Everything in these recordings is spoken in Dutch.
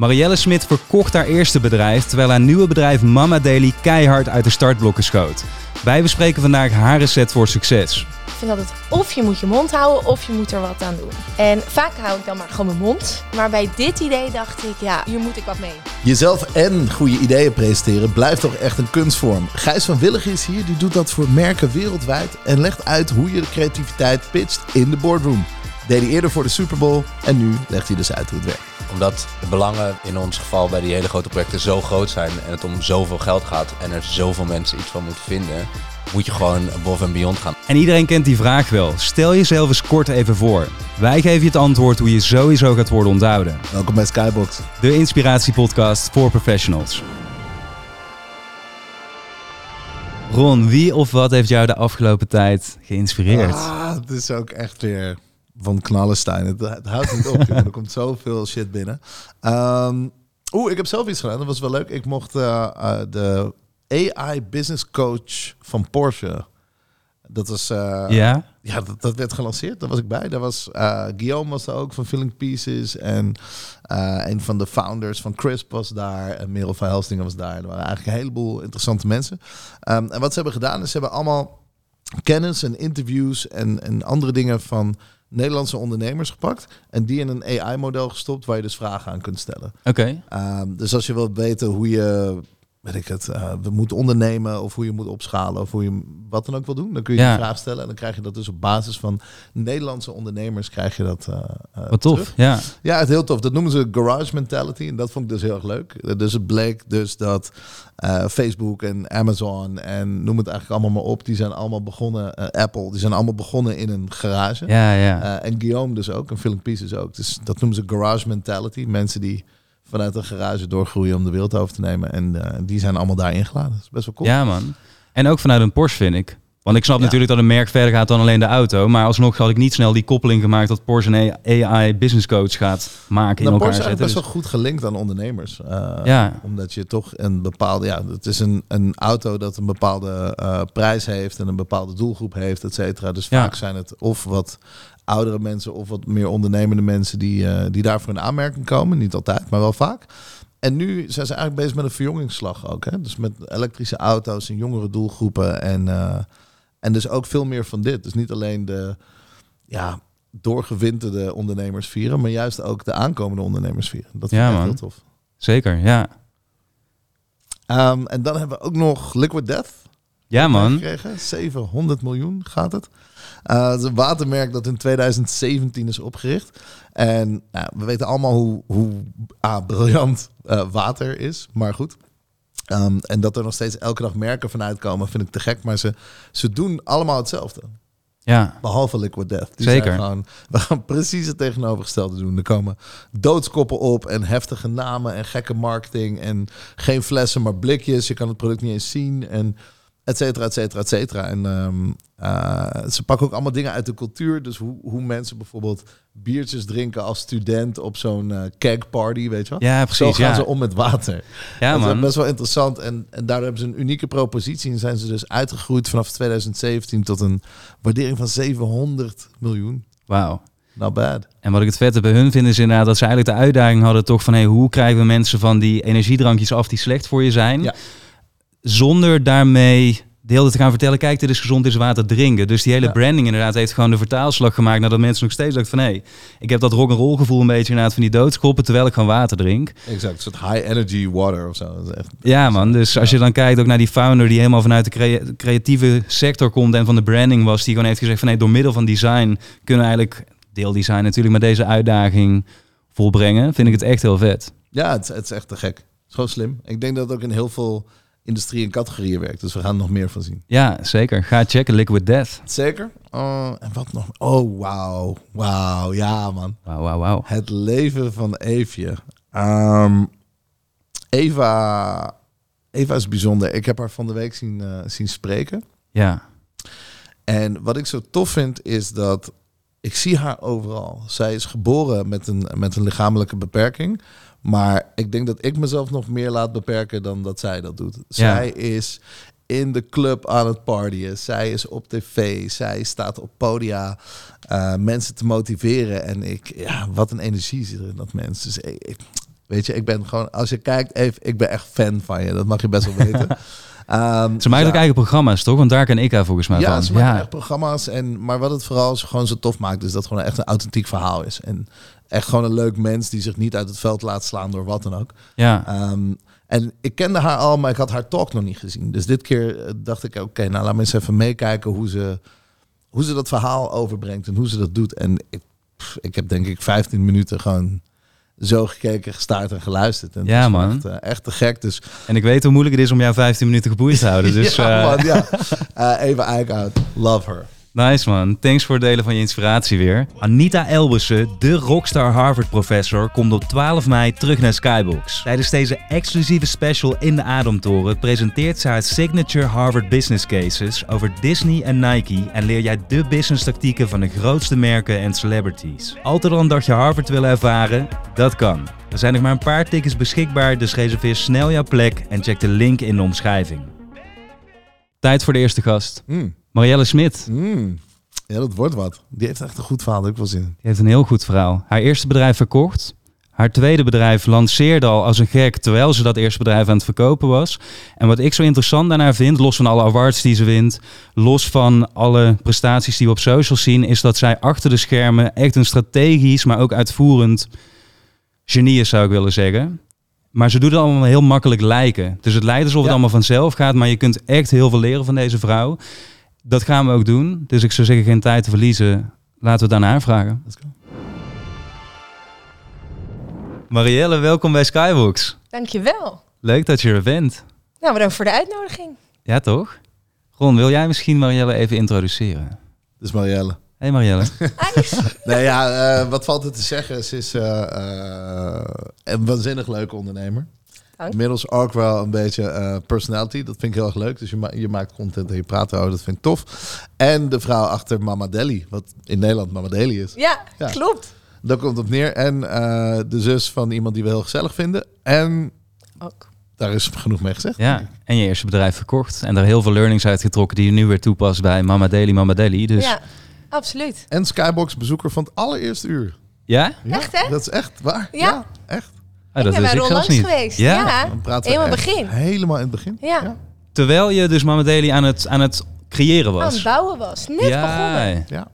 Marielle Smit verkocht haar eerste bedrijf, terwijl haar nieuwe bedrijf Mama Daily keihard uit de startblokken schoot. Wij bespreken vandaag haar recept voor succes. Ik vind dat het of je moet je mond houden of je moet er wat aan doen. En vaak hou ik dan maar gewoon mijn mond. Maar bij dit idee dacht ik, ja, hier moet ik wat mee. Jezelf en goede ideeën presenteren blijft toch echt een kunstvorm. Gijs van Willig is hier, die doet dat voor merken wereldwijd en legt uit hoe je de creativiteit pitcht in de boardroom. Deed hij eerder voor de Super Bowl en nu legt hij dus uit hoe het werkt. Omdat de belangen in ons geval bij die hele grote projecten zo groot zijn en het om zoveel geld gaat en er zoveel mensen iets van moeten vinden, moet je gewoon above en beyond gaan. En iedereen kent die vraag wel. Stel jezelf eens kort even voor. Wij geven je het antwoord hoe je sowieso gaat worden onthouden. Welkom bij Skybox. De inspiratiepodcast voor professionals. Ron, wie of wat heeft jou de afgelopen tijd geïnspireerd? Ah, het is ook echt weer van knallenstein. Het, het houdt niet op. Er komt zoveel shit binnen. Ehm, Oeh, ik heb zelf iets gedaan. Dat was wel leuk. Ik mocht eh, eh, de AI Business Coach van Porsche. Dat was... eh, ja? Ja, dat, dat werd gelanceerd. Daar was ik bij. Daar was Guillaume was er ook van Filling Pieces. En een van de founders van Crisp was daar. En Merel van Helsingen was daar. Er waren eigenlijk een heleboel interessante mensen. Ehm, en wat ze hebben gedaan is ze hebben allemaal kennis en interviews en, en andere dingen van Nederlandse ondernemers gepakt. En die in een AI-model gestopt waar je dus vragen aan kunt stellen. Oké. Ehm, dus als je wilt weten hoe je, weet ik het, eh, moet ondernemen of hoe je moet opschalen of hoe je wat dan ook wil doen, dan kun je Ja. die vraag stellen en dan krijg je dat dus op basis van Nederlandse ondernemers krijg je dat. eh, eh, Wat tof. Ja. Ja, het is heel tof. Dat noemen ze garage mentality en dat vond ik dus heel erg leuk. Dus het bleek dus dat Facebook en Amazon en noem het eigenlijk allemaal maar op, die zijn allemaal begonnen, Apple, die zijn allemaal begonnen in een garage. Ja, ja. En Guillaume dus ook, en Filling Pieces ook. Dus dat noemen ze garage mentality. Mensen die vanuit een garage doorgroeien om de wereld over te nemen. En eh, die zijn allemaal daar ingeladen. Dat is best wel cool. Ja, man. En ook vanuit een Porsche, vind ik. Want ik snap Ja. natuurlijk dat een merk verder gaat dan alleen de auto. Maar alsnog had ik niet snel die koppeling gemaakt dat Porsche een AI business coach gaat maken in Nou, elkaar Porsche is best Dus- wel goed gelinkt aan ondernemers. Eh, Ja. Omdat je toch een bepaalde... Ja, het is een, een auto dat een bepaalde eh, prijs heeft... en een bepaalde doelgroep heeft, et cetera. Dus Ja. vaak zijn het of wat oudere mensen... of wat meer ondernemende mensen die, eh, die daarvoor in aanmerking komen. Niet altijd, maar wel vaak. En nu zijn ze eigenlijk bezig met een verjongingsslag ook. Hè? Dus met elektrische auto's en jongere doelgroepen. En, eh, en dus ook veel meer van dit. Dus niet alleen de ja, doorgewinterde ondernemers vieren... maar juist ook de aankomende ondernemers vieren. Dat vind Ja, ik heel tof. Zeker, ja. Ehm, en dan hebben we ook nog Liquid Death. Ja, man. Gekregen. 700 miljoen gaat het. Eh, het is een watermerk dat in 2017 is opgericht. En nou, we weten allemaal hoe, hoe ah, briljant eh, water is. Maar goed. Ehm, en dat er nog steeds elke dag merken vanuit komen, vind ik te gek. Maar ze, ze doen allemaal hetzelfde. Ja. Behalve Liquid Death. Die Zeker. Gewoon, we gaan precies het tegenovergestelde doen. Er komen doodskoppen op en heftige namen en gekke marketing. En geen flessen, maar blikjes. Je kan het product niet eens zien. En et cetera, et cetera, et cetera. En ehm, eh, ze pakken ook allemaal dingen uit de cultuur. Dus hoe, hoe mensen bijvoorbeeld biertjes drinken als student op zo'n eh keg party, weet je wel? Ja, Zo precies. gaan Ja, ze om met water. ja dat is man. best wel interessant. En, en daardoor hebben ze een unieke propositie. En zijn ze dus uitgegroeid vanaf 2017 tot een waardering van 700 miljoen. Wauw. Not bad. En wat ik het vette bij hun vind is inderdaad dat ze eigenlijk de uitdaging hadden toch van hey, hoe krijgen we mensen van die energiedrankjes af die slecht voor je zijn, Ja. Zonder daarmee de hele tijd te gaan vertellen, kijk, dit is gezond, dit is water drinken. Dus die hele Ja. branding inderdaad heeft gewoon de vertaalslag gemaakt nadat mensen nog steeds dachten van hé, ik heb dat rock'n'roll gevoel een beetje inderdaad van die doodskoppen terwijl ik gewoon water drink. Exact. Een soort high energy water of zo. Echt, Ja man, dus als je dan kijkt ook naar die founder die helemaal vanuit de crea- creatieve sector komt en van de branding was, die gewoon heeft gezegd van nee, door middel van design kunnen we eigenlijk, deeldesign natuurlijk, maar deze uitdaging volbrengen, vind ik het echt heel vet. ja, het, is- het is echt te gek. Het is gewoon slim. Ik denk dat ook in heel veel industrie en categorieën werkt. Dus we gaan er nog meer van zien. Ja, zeker. Ga checken, Liquid Death. Zeker. Oh, en wat nog? Oh, wauw. Wauw. Ja, man. Wauw, wauw, wauw. Het leven van Eefje. Ehm, Eva, Eva is bijzonder. Ik heb haar van de week zien, eh, zien spreken. Ja, En wat ik zo tof vind is dat ik zie haar overal. Zij is geboren met een, met een lichamelijke beperking. Maar ik denk dat ik mezelf nog meer laat beperken dan dat zij dat doet. Zij is in de club aan het partyen. Zij is op tv. Zij staat op podia eh, mensen te motiveren. En ik, ja, wat een energie zit er in dat mens. Dus ik, ik- Weet je, ik ben gewoon, als je kijkt, even, ik ben echt fan van je. Dat mag je best wel weten. Ehm, Ze maakt ook eigen programma's, toch? Want daar ken ik haar volgens mij Ja, van. ze maken echt programma's. En, maar wat het vooral zo- gewoon zo tof maakt, is dat het gewoon echt een authentiek verhaal is. En echt gewoon een leuk mens die zich niet uit het veld laat slaan door wat dan ook. ja. Ehm, en ik kende haar al, maar ik had haar talk nog niet gezien. Dus dit keer eh, dacht ik, oké, nou laat me eens even meekijken hoe ze, hoe ze dat verhaal overbrengt en hoe ze dat doet. En ik, pff, ik heb denk ik 15 minuten gewoon zo gekeken, gestaard en geluisterd. En het Ja, man. Echt, eh, echt te gek. Dus En ik weet hoe moeilijk het is om jou 15 minuten geboeid te houden. Dus ja, eh, man, ja. Eh, Eva Eickhout, love her. Nice man. Thanks voor het delen van je inspiratie weer. Anita Elbussen, de rockstar Harvard-professor, komt op 12 mei terug naar Skybox. Tijdens deze exclusieve special in de Ademtoren presenteert ze haar signature Harvard Business Cases over Disney en Nike en leer jij de business tactieken van de grootste merken en celebrities. Altijd al een dagje Harvard willen ervaren? Dat kan. Er zijn nog maar een paar tickets beschikbaar, dus reserveer snel jouw plek en check de link in de omschrijving. Tijd voor de eerste gast. Mm, Marielle Smit. mm. Ja, dat wordt wat. Die heeft echt een goed verhaal. Heb ik wel zin in. Die heeft een heel goed verhaal. Haar eerste bedrijf verkocht. Haar tweede bedrijf lanceerde al als een gek terwijl ze dat eerste bedrijf aan het verkopen was. En wat ik zo interessant aan haar vind, los van alle awards die ze wint, los van alle prestaties die we op social zien, is dat zij achter de schermen echt een strategisch, maar ook uitvoerend genie is, zou ik willen zeggen. Maar ze doet het allemaal heel makkelijk lijken. Dus het lijkt alsof het Ja. allemaal vanzelf gaat, maar je kunt echt heel veel leren van deze vrouw. Dat gaan we ook doen. Dus ik zou zeggen, geen tijd te verliezen. Laten we haar vragen. Let's go. Marielle, welkom bij Skybox. Dankjewel. Leuk dat je er bent. Nou, bedankt voor de uitnodiging. Ja, toch? Ron, wil jij misschien Marielle even introduceren? Dus Marielle. Hey Marielle. Nee, ja, eh, wat valt er te zeggen? Ze is eh, eh, een waanzinnig leuke ondernemer. Dank. Inmiddels ook wel een beetje eh, personality. Dat vind ik heel erg leuk. Dus je, ma- je maakt content en je praat erover. Dat vind ik tof. En de vrouw achter Mama Deli. Wat in Nederland Mama Deli is. Ja, Ja. klopt. Daar komt het op neer. En eh, de zus van iemand die we heel gezellig vinden. En Ook. daar is genoeg mee gezegd. Ja, en je eerste bedrijf verkocht. En daar heel veel learnings uit getrokken die je nu weer toepast bij Mama Daily, Mama Daily. Dus ja? Absoluut. En Skybox bezoeker van het allereerste uur. ja? Ja, Echt, hè? Dat is echt waar. Ja. echt. Oh, dat ik ben zelfs langs niet. geweest. Ja? Helemaal echt begin. Helemaal in het begin. Ja. Terwijl je dus Mama Daily aan het, aan het creëren Aan het was. bouwen was. Net ja. begonnen. Ja.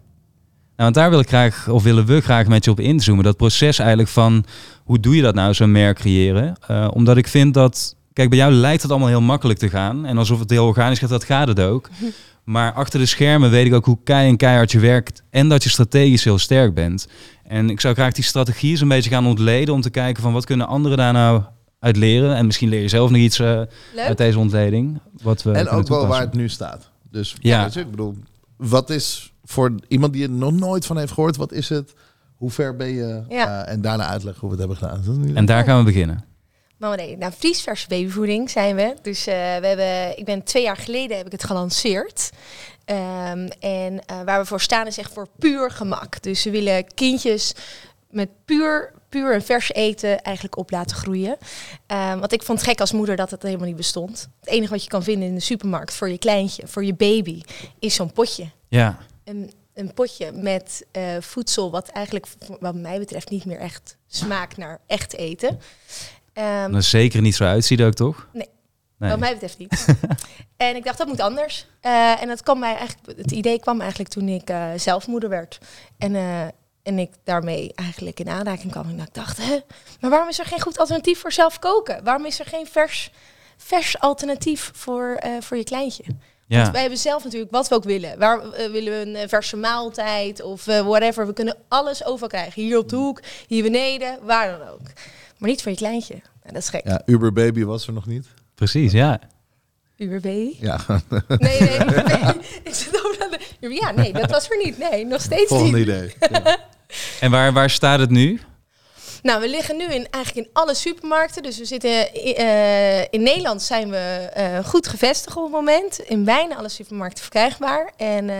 Nou, want daar wil ik graag, of willen we graag met je op inzoomen. Dat proces eigenlijk van, hoe doe je dat nou, zo'n merk creëren? Eh, omdat ik vind dat, kijk, bij jou lijkt het allemaal heel makkelijk te gaan. En alsof het heel organisch gaat, dat gaat het ook. Maar achter de schermen weet ik ook hoe kei en keihard je werkt. En dat je strategisch heel sterk bent. En ik zou graag die strategie eens een beetje gaan ontleden. Om te kijken van, wat kunnen anderen daar nou uit leren? En misschien leer je zelf nog iets eh, uit deze ontleding. Wat we En ook wel waar het nu staat. Dus Ja. ik bedoel, wat is voor iemand die er nog nooit van heeft gehoord, wat is het? Hoe ver ben je? Ja. Eh, en daarna uitleggen hoe we het hebben gedaan. En daar gaan we beginnen. Mama nee, nou, vriesverse babyvoeding zijn we. Dus eh, we hebben, ik ben twee jaar geleden heb ik het gelanceerd. Ehm, en eh, waar we voor staan is echt voor puur gemak. Dus we willen kindjes met puur, puur en vers eten eigenlijk op laten groeien. Ehm, want ik vond het gek als moeder dat het helemaal niet bestond. Het enige wat je kan vinden in de supermarkt voor je kleintje, voor je baby, is zo'n potje. Ja, Een, een potje met eh, voedsel wat eigenlijk, wat mij betreft, niet meer echt smaakt naar echt eten. Ehm, dat zeker niet zo uitziet ook, toch? Nee. Nee. Wat mij betreft niet. en ik dacht, dat moet anders. Eh, en dat kwam mij eigenlijk, het idee kwam eigenlijk toen ik eh, zelf moeder werd. En, eh, en ik daarmee eigenlijk in aanraking kwam. En ik dacht, hè, maar waarom is er geen goed alternatief voor zelf koken? Waarom is er geen vers, vers alternatief voor, voor je kleintje? Ja. Want wij hebben zelf natuurlijk wat we ook willen. Waar willen we een verse maaltijd of whatever. We kunnen alles overal krijgen. Hier op de hoek, hier beneden, waar dan ook. Maar niet voor je kleintje. Nou, dat is gek. Ja, Uber Baby was er nog niet. Precies, ja. Uber baby? Ja, Nee, nee, nee. Ik zit over aan de... Ja, nee, dat was er niet. Nee, nog steeds volgende niet. idee. Ja. En waar, waar staat het nu? Nou, we liggen nu in, eigenlijk in alle supermarkten. Dus we zitten eh, in Nederland zijn we eh, goed gevestigd op het moment. In bijna alle supermarkten verkrijgbaar. En eh,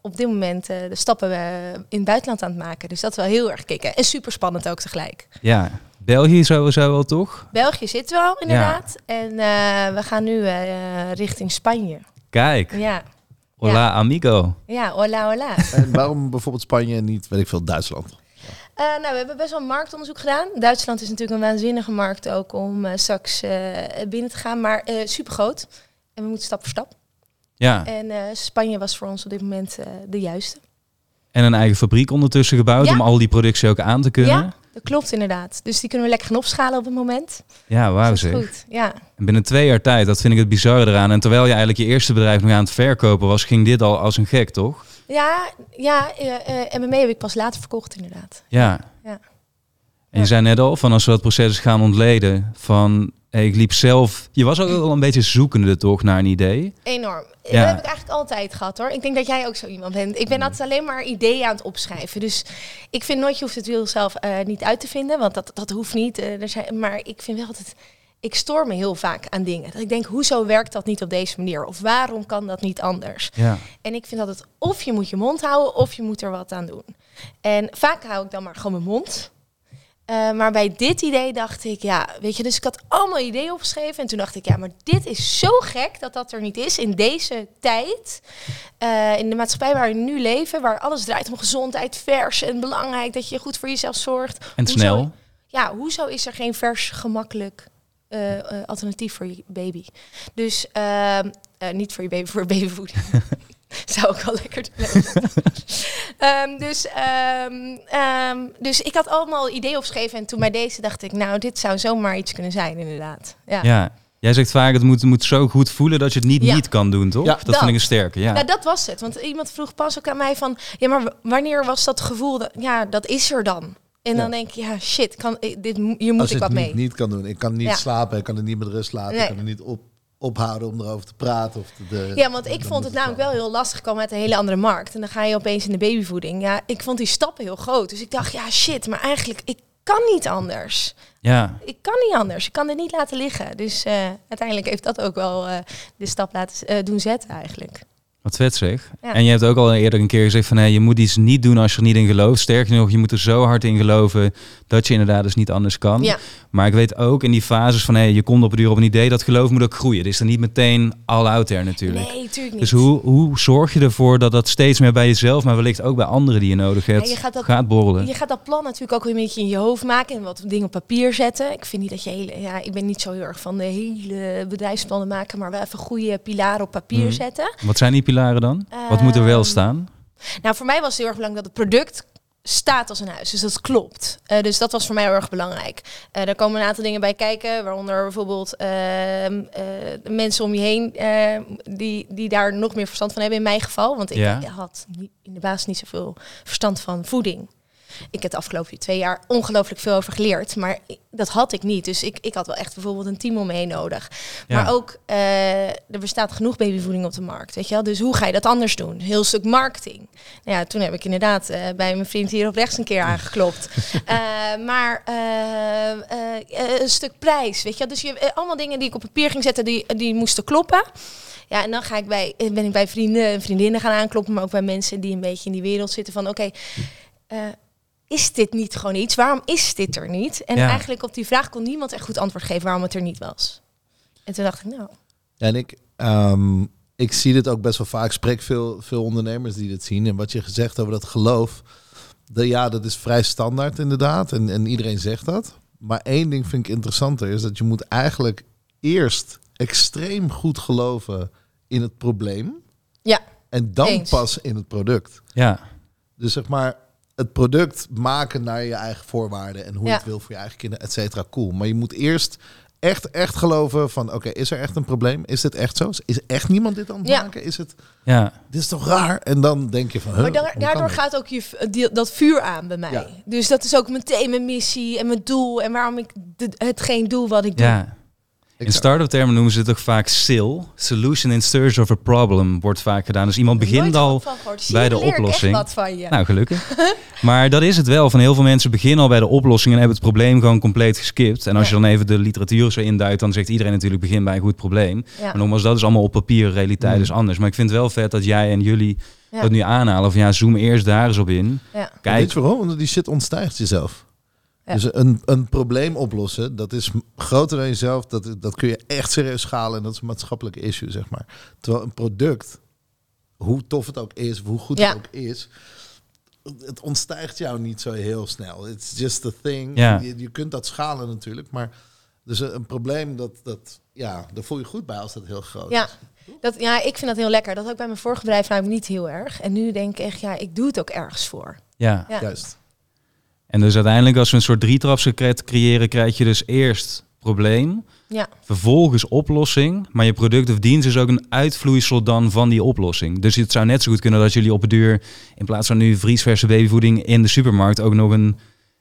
op dit moment eh, de stappen we in het buitenland aan het maken. Dus dat is wel heel erg kicken. En super spannend ook tegelijk. Ja, België sowieso wel, toch? België zitten we al inderdaad. En eh, we gaan nu eh, richting Spanje. Kijk, Ja, hola amigo. ja, hola hola. En waarom bijvoorbeeld Spanje en niet, weet ik veel, Duitsland? Eh, nou, we hebben best wel marktonderzoek gedaan. Duitsland is natuurlijk een waanzinnige markt ook om eh, straks binnen te gaan, maar eh super groot. En we moeten stap voor stap. Ja, En eh, Spanje was voor ons op dit moment eh, de juiste. en een eigen fabriek ondertussen gebouwd Ja. om al die productie ook aan te kunnen. Ja, dat klopt inderdaad. Dus die kunnen we lekker gaan opschalen op het moment. Ja, wauw Dus zeg. is goed. Ja. En binnen twee jaar tijd, dat vind ik het bizarre eraan. En terwijl je eigenlijk je eerste bedrijf nog aan het verkopen was, ging dit al als een gek, toch? Ja, ja eh, MMA heb ik pas later verkocht inderdaad. Ja. Ja. En je Ja. zei net al, van als we dat proces gaan ontleden, van ik liep zelf... Je was ook wel een beetje zoekende toch naar een idee? Enorm. Ja. Dat heb ik eigenlijk altijd gehad hoor. Ik denk dat jij ook zo iemand bent. Ik ben altijd alleen maar ideeën aan het opschrijven. Dus ik vind nooit, je hoeft het wiel zelf eh, niet uit te vinden. Want dat, dat hoeft niet. Eh, er zijn, maar ik vind wel altijd... Ik stoor me heel vaak aan dingen. Dat ik denk, hoezo werkt dat niet op deze manier? Of waarom kan dat niet anders? Ja. En ik vind dat het of je moet je mond houden of je moet er wat aan doen. En vaak hou ik dan maar gewoon mijn mond. Eh, maar bij dit idee dacht ik, ja, weet je, dus ik had allemaal ideeën opgeschreven. En toen dacht ik, ja, maar dit is zo gek dat dat er niet is in deze tijd. Eh, in de maatschappij waar we nu leven, waar alles draait om gezondheid, vers en belangrijk dat je goed voor jezelf zorgt. En Hoezo- snel. Ja, hoezo is er geen vers, gemakkelijk eh, alternatief voor je baby? Dus ehm, eh, niet voor je baby, voor babyvoeding. Zou ik wel lekker doen. Ehm, dus, ehm, ehm, dus ik had allemaal ideeën opgeschreven en toen bij deze dacht ik, nou, dit zou zomaar iets kunnen zijn, inderdaad. Ja. Ja. Jij zegt vaak, het moet, moet zo goed voelen dat je het niet Ja. niet kan doen, toch? Ja. dat, Dat. vind ik een sterke, ja. Nou, dat was het. Want iemand vroeg pas ook aan mij van... Ja, maar wanneer was dat gevoel? Dat, ja, dat is er dan. En dan denk je, ja, shit, kan, eh, dit, hier moet Als ik wat het mee. niet, niet kan doen. Ik kan niet Ja. slapen, ik kan het niet met rust laten, Nee. ik kan het niet op, ophouden om erover te praten. Of te, de, Ja, want ik vond het namelijk wel heel lastig komen uit een hele andere markt. En dan ga je opeens in de babyvoeding. Ja, ik vond die stappen heel groot. Dus ik dacht, ja, shit, maar eigenlijk, ik kan niet anders. ja. Ik kan niet anders. Ik kan dit niet laten liggen. Dus eh, uiteindelijk heeft dat ook wel eh, de stap laten eh, doen zetten eigenlijk. Wat vet zeg. Ja. En je hebt ook al eerder een keer gezegd van hey, je moet iets niet doen als je er niet in gelooft. Sterker nog, je moet er zo hard in geloven dat je inderdaad dus niet anders kan. Ja. Maar ik weet ook in die fases van hey, je komt op een duur op een idee, dat geloof moet ook groeien. Het is er niet meteen all out there natuurlijk. Nee, natuurlijk niet. Dus hoe, hoe zorg je ervoor dat dat steeds meer bij jezelf, maar wellicht ook bij anderen die je nodig hebt, Ja, je gaat dat- gaat borrelen? Je gaat dat plan natuurlijk ook weer een beetje in je hoofd maken en wat dingen op papier zetten. Ik vind niet dat je hele, ja, ik ben niet zo heel erg van de hele bedrijfsplannen maken, maar wel even goede pilaren op papier Mhm. zetten. Wat zijn die pilaren dan? Wat moet er wel Ehm, staan? Nou, voor mij was het heel erg belangrijk dat het product staat als een huis. Dus dat klopt. Eh, dus dat was voor mij heel erg belangrijk. Eh daar komen een aantal dingen bij kijken, waaronder bijvoorbeeld ehm, eh, de mensen om je heen eh, die, die daar nog meer verstand van hebben in mijn geval. Want ik Ja. had in de basis niet zoveel verstand van voeding. Ik heb de afgelopen twee jaar ongelooflijk veel over geleerd, maar dat had ik niet. Dus ik, ik had wel echt bijvoorbeeld een team om me heen nodig. Ja. Maar ook, eh, er bestaat genoeg babyvoeding op de markt, weet je wel. Dus hoe ga je dat anders doen? Heel stuk marketing. Nou ja, toen heb ik inderdaad eh, bij mijn vriend hier op rechts een keer aangeklopt. Eh, maar een stuk prijs, weet je wel. Dus je, allemaal dingen die ik op papier ging zetten, die, die moesten kloppen. Ja, en dan ga ik bij, ben ik bij vrienden en vriendinnen gaan aankloppen, maar ook bij mensen die een beetje in die wereld zitten van, oké, is dit niet gewoon iets? Waarom is dit er niet? En Ja. eigenlijk op die vraag kon niemand echt goed antwoord geven waarom het er niet was. En toen dacht ik, nou, Ja, en ik, ehm, ik zie dit ook best wel vaak. Ik spreek veel, veel ondernemers die dit zien. En wat je gezegd over dat geloof. De, ja, dat is vrij standaard inderdaad. En, en iedereen zegt dat. Maar één ding vind ik interessanter. Is dat je moet eigenlijk eerst extreem goed geloven in het probleem. Ja, En dan eens. pas in het product. Ja, Dus zeg maar, het product maken naar je eigen voorwaarden en hoe je het wil voor je eigen kinderen, et cetera, cool. Maar je moet eerst echt, echt geloven van, oké, is er echt een probleem? Is dit echt zo? Is echt niemand dit aan het Ja. maken? Is het, ja. dit is toch raar? En dan denk je van, maar da- hoe kan daardoor gaat ook je, die- dat vuur aan bij mij. Ja. Dus dat is ook meteen mijn missie en mijn doel en waarom ik de, hetgeen doe wat ik doe. ja. In start-up termen noemen ze het ook vaak SIL. Solution in Search of a Problem wordt vaak gedaan. Dus iemand begint al bij de oplossing. Echt wat van je. Nou, gelukkig. maar dat is het wel. Van heel veel mensen beginnen al bij de oplossing en hebben het probleem gewoon compleet geskipt. En als Ja. je dan even de literatuur zo induikt, dan zegt iedereen natuurlijk begin bij een goed probleem. ja. Maar nogmaals, dat is allemaal op papier, realiteit Mm. is anders. Maar ik vind het wel vet dat jij en jullie Ja. dat nu aanhalen. Van ja, zoom eerst daar eens op in. Ja. Weet Kijk, je waarom? Want die shit ontstijgt jezelf. Ja. Dus een, een probleem oplossen, dat is groter dan jezelf. Dat, dat kun je echt serieus schalen en dat is een maatschappelijke issue, zeg maar. Terwijl een product, hoe tof het ook is, of hoe goed Ja. het ook is, het ontstijgt jou niet zo heel snel. It's just a thing. Ja. Je, je kunt dat schalen natuurlijk, maar dus een, een probleem dat, dat, ja, daar voel je goed bij als dat heel groot Ja. is. Dat, ja, ik vind dat heel lekker. Dat ik bij mijn vorige bedrijf namelijk niet heel erg. En nu denk ik echt, ja, ik doe het ook ergens voor. Ja. Ja. Juist. En dus uiteindelijk als we een soort drietrapsraket creëren, krijg je dus eerst probleem, Ja, vervolgens oplossing, maar je product of dienst is ook een uitvloeisel dan van die oplossing. Dus het zou net zo goed kunnen dat jullie op het duur, in plaats van nu vriesverse babyvoeding in de supermarkt, ook nog een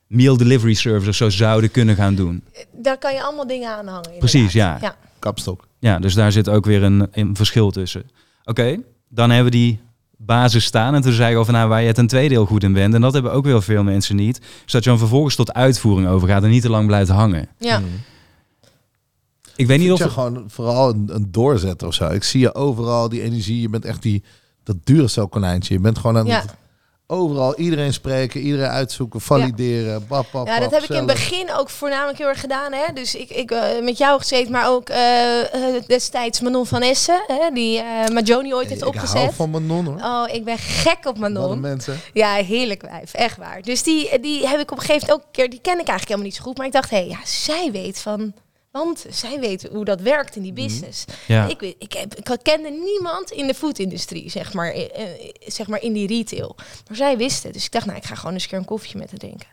meal delivery service of zo zouden kunnen gaan doen. daar kan je allemaal dingen aan hangen. inderdaad. Precies, ja. ja. Kapstok. Ja, dus daar zit ook weer een, een verschil tussen. Oké, dan hebben we die basis staan. En toen zei ik over nou, waar je ten tweede heel goed in bent. En dat hebben ook wel veel mensen niet. Is dat je dan vervolgens tot uitvoering overgaat en niet te lang blijft hangen. Ja. Mm. Ik weet niet of... je gewoon vooral een, een doorzetter of zo. Ik zie je overal, die energie. Je bent echt die, dat dure konijntje. Je bent gewoon aan Ja. het overal iedereen spreken, iedereen uitzoeken, valideren. Bap, bap, Ja, dat heb ik in het begin ook voornamelijk heel erg gedaan. Hè? Dus ik, ik eh, met jou gezeten, maar ook eh, eh, destijds Manon van Essen, hè? die eh Majoni ooit heeft Ik opgezet. van Manon hoor. Oh, ik ben gek op Manon. mensen. Ja, heerlijk wijf, echt waar. Dus die, die heb ik op een gegeven moment ook een keer, die ken ik eigenlijk helemaal niet zo goed. Maar ik dacht, hé, hey, ja, zij weet van, want zij weet hoe dat werkt in die business. Ja. Ik, weet, ik, heb, ik kende niemand in de foodindustrie, zeg maar, eh, eh, zeg maar in die retail. Maar zij wist het. Dus ik dacht, nou, ik ga gewoon eens een keer een koffietje met haar drinken.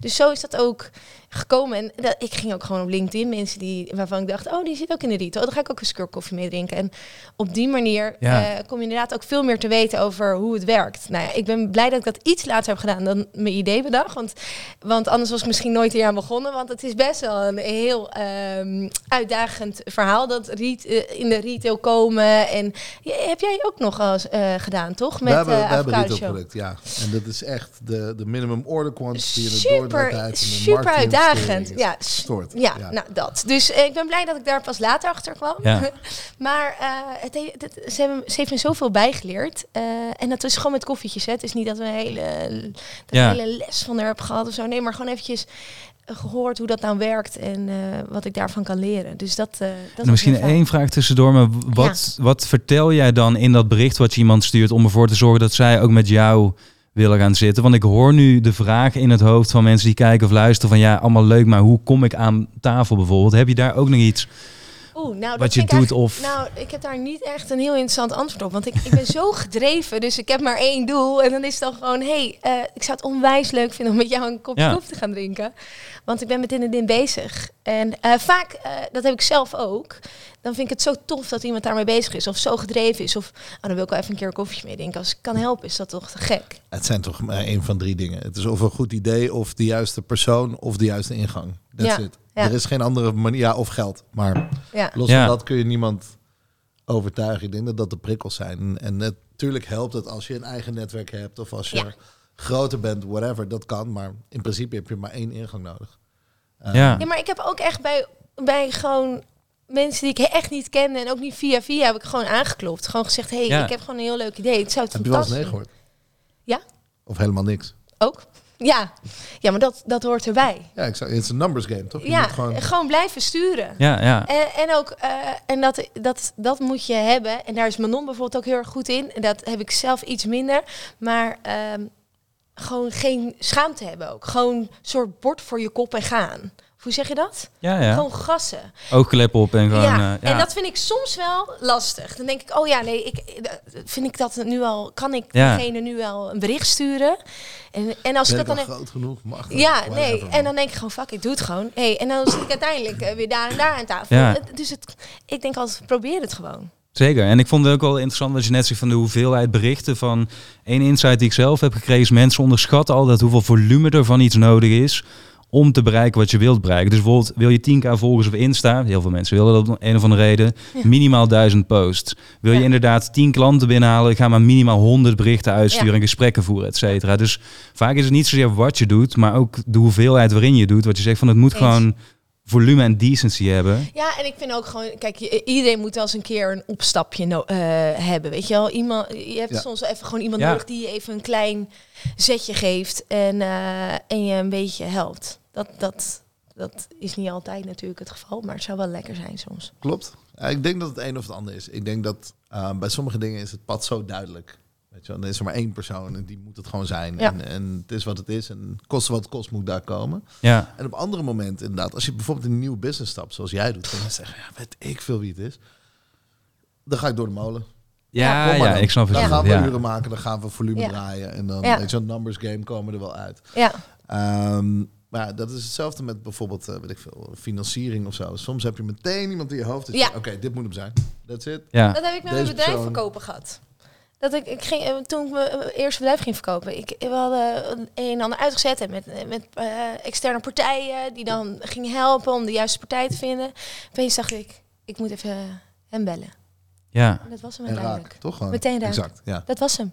Dus zo is dat ook gekomen. En dat, ik ging ook gewoon op LinkedIn mensen die, waarvan ik dacht, oh, die zit ook in de retail. Dan ga ik ook eens een keer koffie mee drinken. En op die manier Ja. eh, kom je inderdaad ook veel meer te weten over hoe het werkt. Nou ja, ik ben blij dat ik dat iets later heb gedaan dan mijn idee bedacht. Want, want anders was ik misschien nooit hier aan begonnen. Want het is best wel een heel ehm, uitdagend verhaal. Dat ret- eh, in de retail komen. En ja, heb jij ook nog als, eh, gedaan, toch? Met we hebben, eh, we hebben product, ja. En dat is echt de, de minimum order quantity en de Super, doordraaitijd en de super uitdagend. Ja, gestoord. Ja, nou dat. Dus ik ben blij dat ik daar pas later achter kwam. Ja. maar eh, het, he- het- ze, hebben, ze heeft me zoveel bijgeleerd. Eh, en dat is gewoon met koffietjes. Hè. Het is niet dat we een hele, dat Ja. een hele les van haar hebben gehad of zo. Nee, maar gewoon eventjes gehoord hoe dat nou werkt en eh, wat ik daarvan kan leren. Dus dat, eh dat was misschien één vraag tussendoor, maar wat, wat vertel jij dan in dat bericht wat je iemand stuurt om ervoor te zorgen dat zij ook met jou willen gaan zitten? Want ik hoor nu de vraag in het hoofd van mensen die kijken of luisteren van ja, allemaal leuk, maar hoe kom ik aan tafel bijvoorbeeld? Heb je daar ook nog iets? Oeh, nou, wat je doet of- Nou, ik heb daar niet echt een heel interessant antwoord op. Want ik, ik ben zo gedreven, dus ik heb maar één doel. En dan is het dan gewoon, hé, hey, eh, ik zou het onwijs leuk vinden om met jou een kopje Ja. koffie te gaan drinken. Want ik ben met dit en dit bezig. En eh, vaak, eh, dat heb ik zelf ook, dan vind ik het zo tof dat iemand daarmee bezig is. Of zo gedreven is. Of, oh, dan wil ik wel even een keer een koffietje mee drinken. Als ik kan helpen, is dat toch te gek. Het zijn toch maar één van drie dingen. Het is of een goed idee, of de juiste persoon, of de juiste ingang. That's Ja, it. ja. Er is geen andere manier, ja, of geld. Maar Ja. los Ja. van dat kun je niemand overtuigen. Ik denk dat dat de prikkels zijn. En natuurlijk helpt het als je een eigen netwerk hebt, of als je Ja. groter bent, whatever, dat kan. Maar in principe heb je maar één ingang nodig. Ja. Ja, maar ik heb ook echt bij, bij gewoon mensen die ik echt niet kende en ook niet via via heb ik gewoon aangeklopt. Gewoon gezegd, hé, hey, Ja. ik heb gewoon een heel leuk idee. Het zou het Heb je wel eens fantastisch nee gehoord? Ja. Of helemaal niks? Ook? Ja. Ja, maar dat, dat hoort erbij. Ja, ik zou, het is een numbers game, toch? Je ja, moet gewoon, gewoon... blijven sturen. Ja, ja. En, en ook, eh, en dat, dat, dat moet je hebben. En daar is Manon bijvoorbeeld ook heel erg goed in. En dat heb ik zelf iets minder. Maar ehm, gewoon geen schaamte hebben ook. Gewoon een soort bord voor je kop en gaan. Hoe zeg je dat? Ja, ja. Gewoon gassen. Oogklep op en gewoon... ja. eh, ja. en dat vind ik soms wel lastig. Dan denk ik, oh ja, nee, ik, eh, vind ik dat nu al, kan ik Ja. degene nu wel een bericht sturen? En, en als ik dat ik dan al groot genoeg? Mag dat? ja, nee. En dan denk ik gewoon, fuck, ik doe het gewoon. Hey, en dan zit ik uiteindelijk eh, weer daar en daar aan tafel. Ja. Dus het, ik denk altijd, probeer het gewoon. Zeker. En ik vond het ook wel interessant wat je net zegt van de hoeveelheid berichten. Van één insight die ik zelf heb gekregen is mensen onderschatten altijd hoeveel volume er van iets nodig is om te bereiken wat je wilt bereiken. Dus bijvoorbeeld wil je 10k volgers op Insta, heel veel mensen willen dat om een of andere reden, Ja. minimaal 1000 posts. Wil je inderdaad 10 klanten binnenhalen, ga maar minimaal 100 berichten uitsturen Ja. en gesprekken voeren, et cetera. Dus vaak is het niet zozeer wat je doet, maar ook de hoeveelheid waarin je doet. Wat je zegt van het moet Eens. gewoon volume en decency hebben. Ja, en ik vind ook gewoon, kijk, iedereen moet wel eens een keer een opstapje no- eh, hebben. Weet je wel, iemand, je hebt Ja. soms even gewoon iemand Ja. nodig die je even een klein zetje geeft en, eh, en je een beetje helpt. Dat, dat, dat is niet altijd natuurlijk het geval, maar het zou wel lekker zijn soms. Klopt. Ja, ik denk dat het een of het ander is. Ik denk dat eh, bij sommige dingen is het pad zo duidelijk. Weet je wel, er is er maar één persoon en die moet het gewoon zijn. Ja. En, en het is wat het is en koste wat het kost moet daar komen. Ja, En op andere momenten inderdaad, als je bijvoorbeeld in een nieuwe business stapt, zoals jij doet, dan zeggen, ja, weet ik veel wie het is. Dan ga ik door de molen. ja, ja, ik snap het. Dan gaan we ja. uren maken, dan gaan we volume Ja. draaien. En dan, Ja. weet je, een numbers game komen er wel uit. Ja, Ehm, maar dat is hetzelfde met bijvoorbeeld, eh, weet ik veel, financiering of zo. Soms heb je meteen iemand in je hoofd. Ja. Oké, dit moet hem zijn. That's it. Ja. dat heb ik met Deze mijn bedrijf persoon- verkopen gehad. Dat ik, ik ging, eh, toen ik mijn eh, eerste bedrijf ging verkopen, ik, we hadden een en ander uitgezet en met, met externe partijen die dan gingen helpen om de juiste partij te vinden. Opeens dacht ik, ik moet even hem bellen. ja. En dat was hem En uiteindelijk. raak, toch? Gewoon. Meteen raak. Exact, ja. Dat was hem.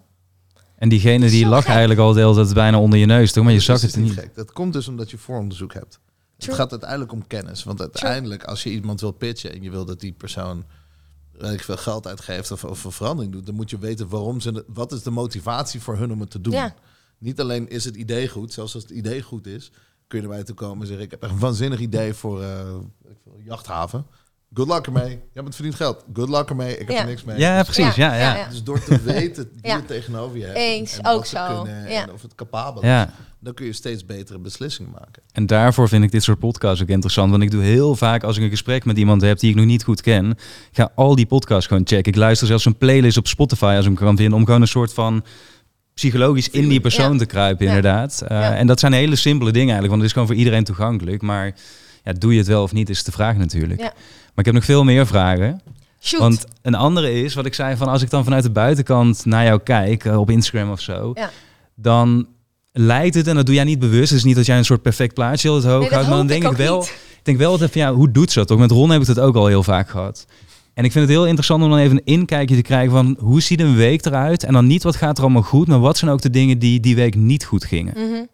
En diegene die lag gek. eigenlijk al de hele tijd bijna onder je neus, toch? Maar je zag is het niet. gek. Dat komt dus omdat je vooronderzoek hebt. True. Het gaat uiteindelijk om kennis. Want uiteindelijk, als je iemand wil pitchen en je wil dat die persoon weet ik veel geld uitgeeft of, of een verandering doet, dan moet je weten waarom ze, wat is de motivatie voor hun om het te doen. Ja. Niet alleen is het idee goed, zelfs als het idee goed is, kun je erbij toe komen en zeggen: Ik heb echt een waanzinnig idee voor eh, veel, jachthaven. Good luck ermee. Je hebt het verdient geld. Good luck ermee. Ik heb Ja. er niks mee. Ja, precies. Ja, ja. ja. Dus door te weten wie Ja. je tegenover je hebt Eens, en wat ook ze zo. kunnen Ja. en of het capabel is, Ja. dan kun je steeds betere beslissingen maken. En daarvoor vind ik dit soort podcasts ook interessant. Want ik doe heel vaak, als ik een gesprek met iemand heb die ik nog niet goed ken, ik ga al die podcasts gewoon checken. Ik luister zelfs een playlist op Spotify als ik hem kan vinden, om gewoon een soort van psychologisch in die persoon Ja. te kruipen, Ja. inderdaad. Uh, Ja. En dat zijn hele simpele dingen eigenlijk, want het is gewoon voor iedereen toegankelijk. Maar ja, doe je het wel of niet, is de vraag natuurlijk. Ja. Maar ik heb nog veel meer vragen. Shoot. Want een andere is, wat ik zei, van als ik dan vanuit de buitenkant naar jou kijk, eh, op Instagram of zo, Ja. dan lijkt het, en dat doe jij niet bewust, het is niet dat jij een soort perfect plaatje het hoog Nee, dat houdt, maar dan denk ik ik, ook wel, niet. ik denk wel altijd van ja, hoe doet ze dat toch? Met Ron heb ik het ook al heel vaak gehad. En ik vind het heel interessant om dan even een inkijkje te krijgen van hoe ziet een week eruit? En dan niet wat gaat er allemaal goed, maar wat zijn ook de dingen die die week niet goed gingen? Mhm.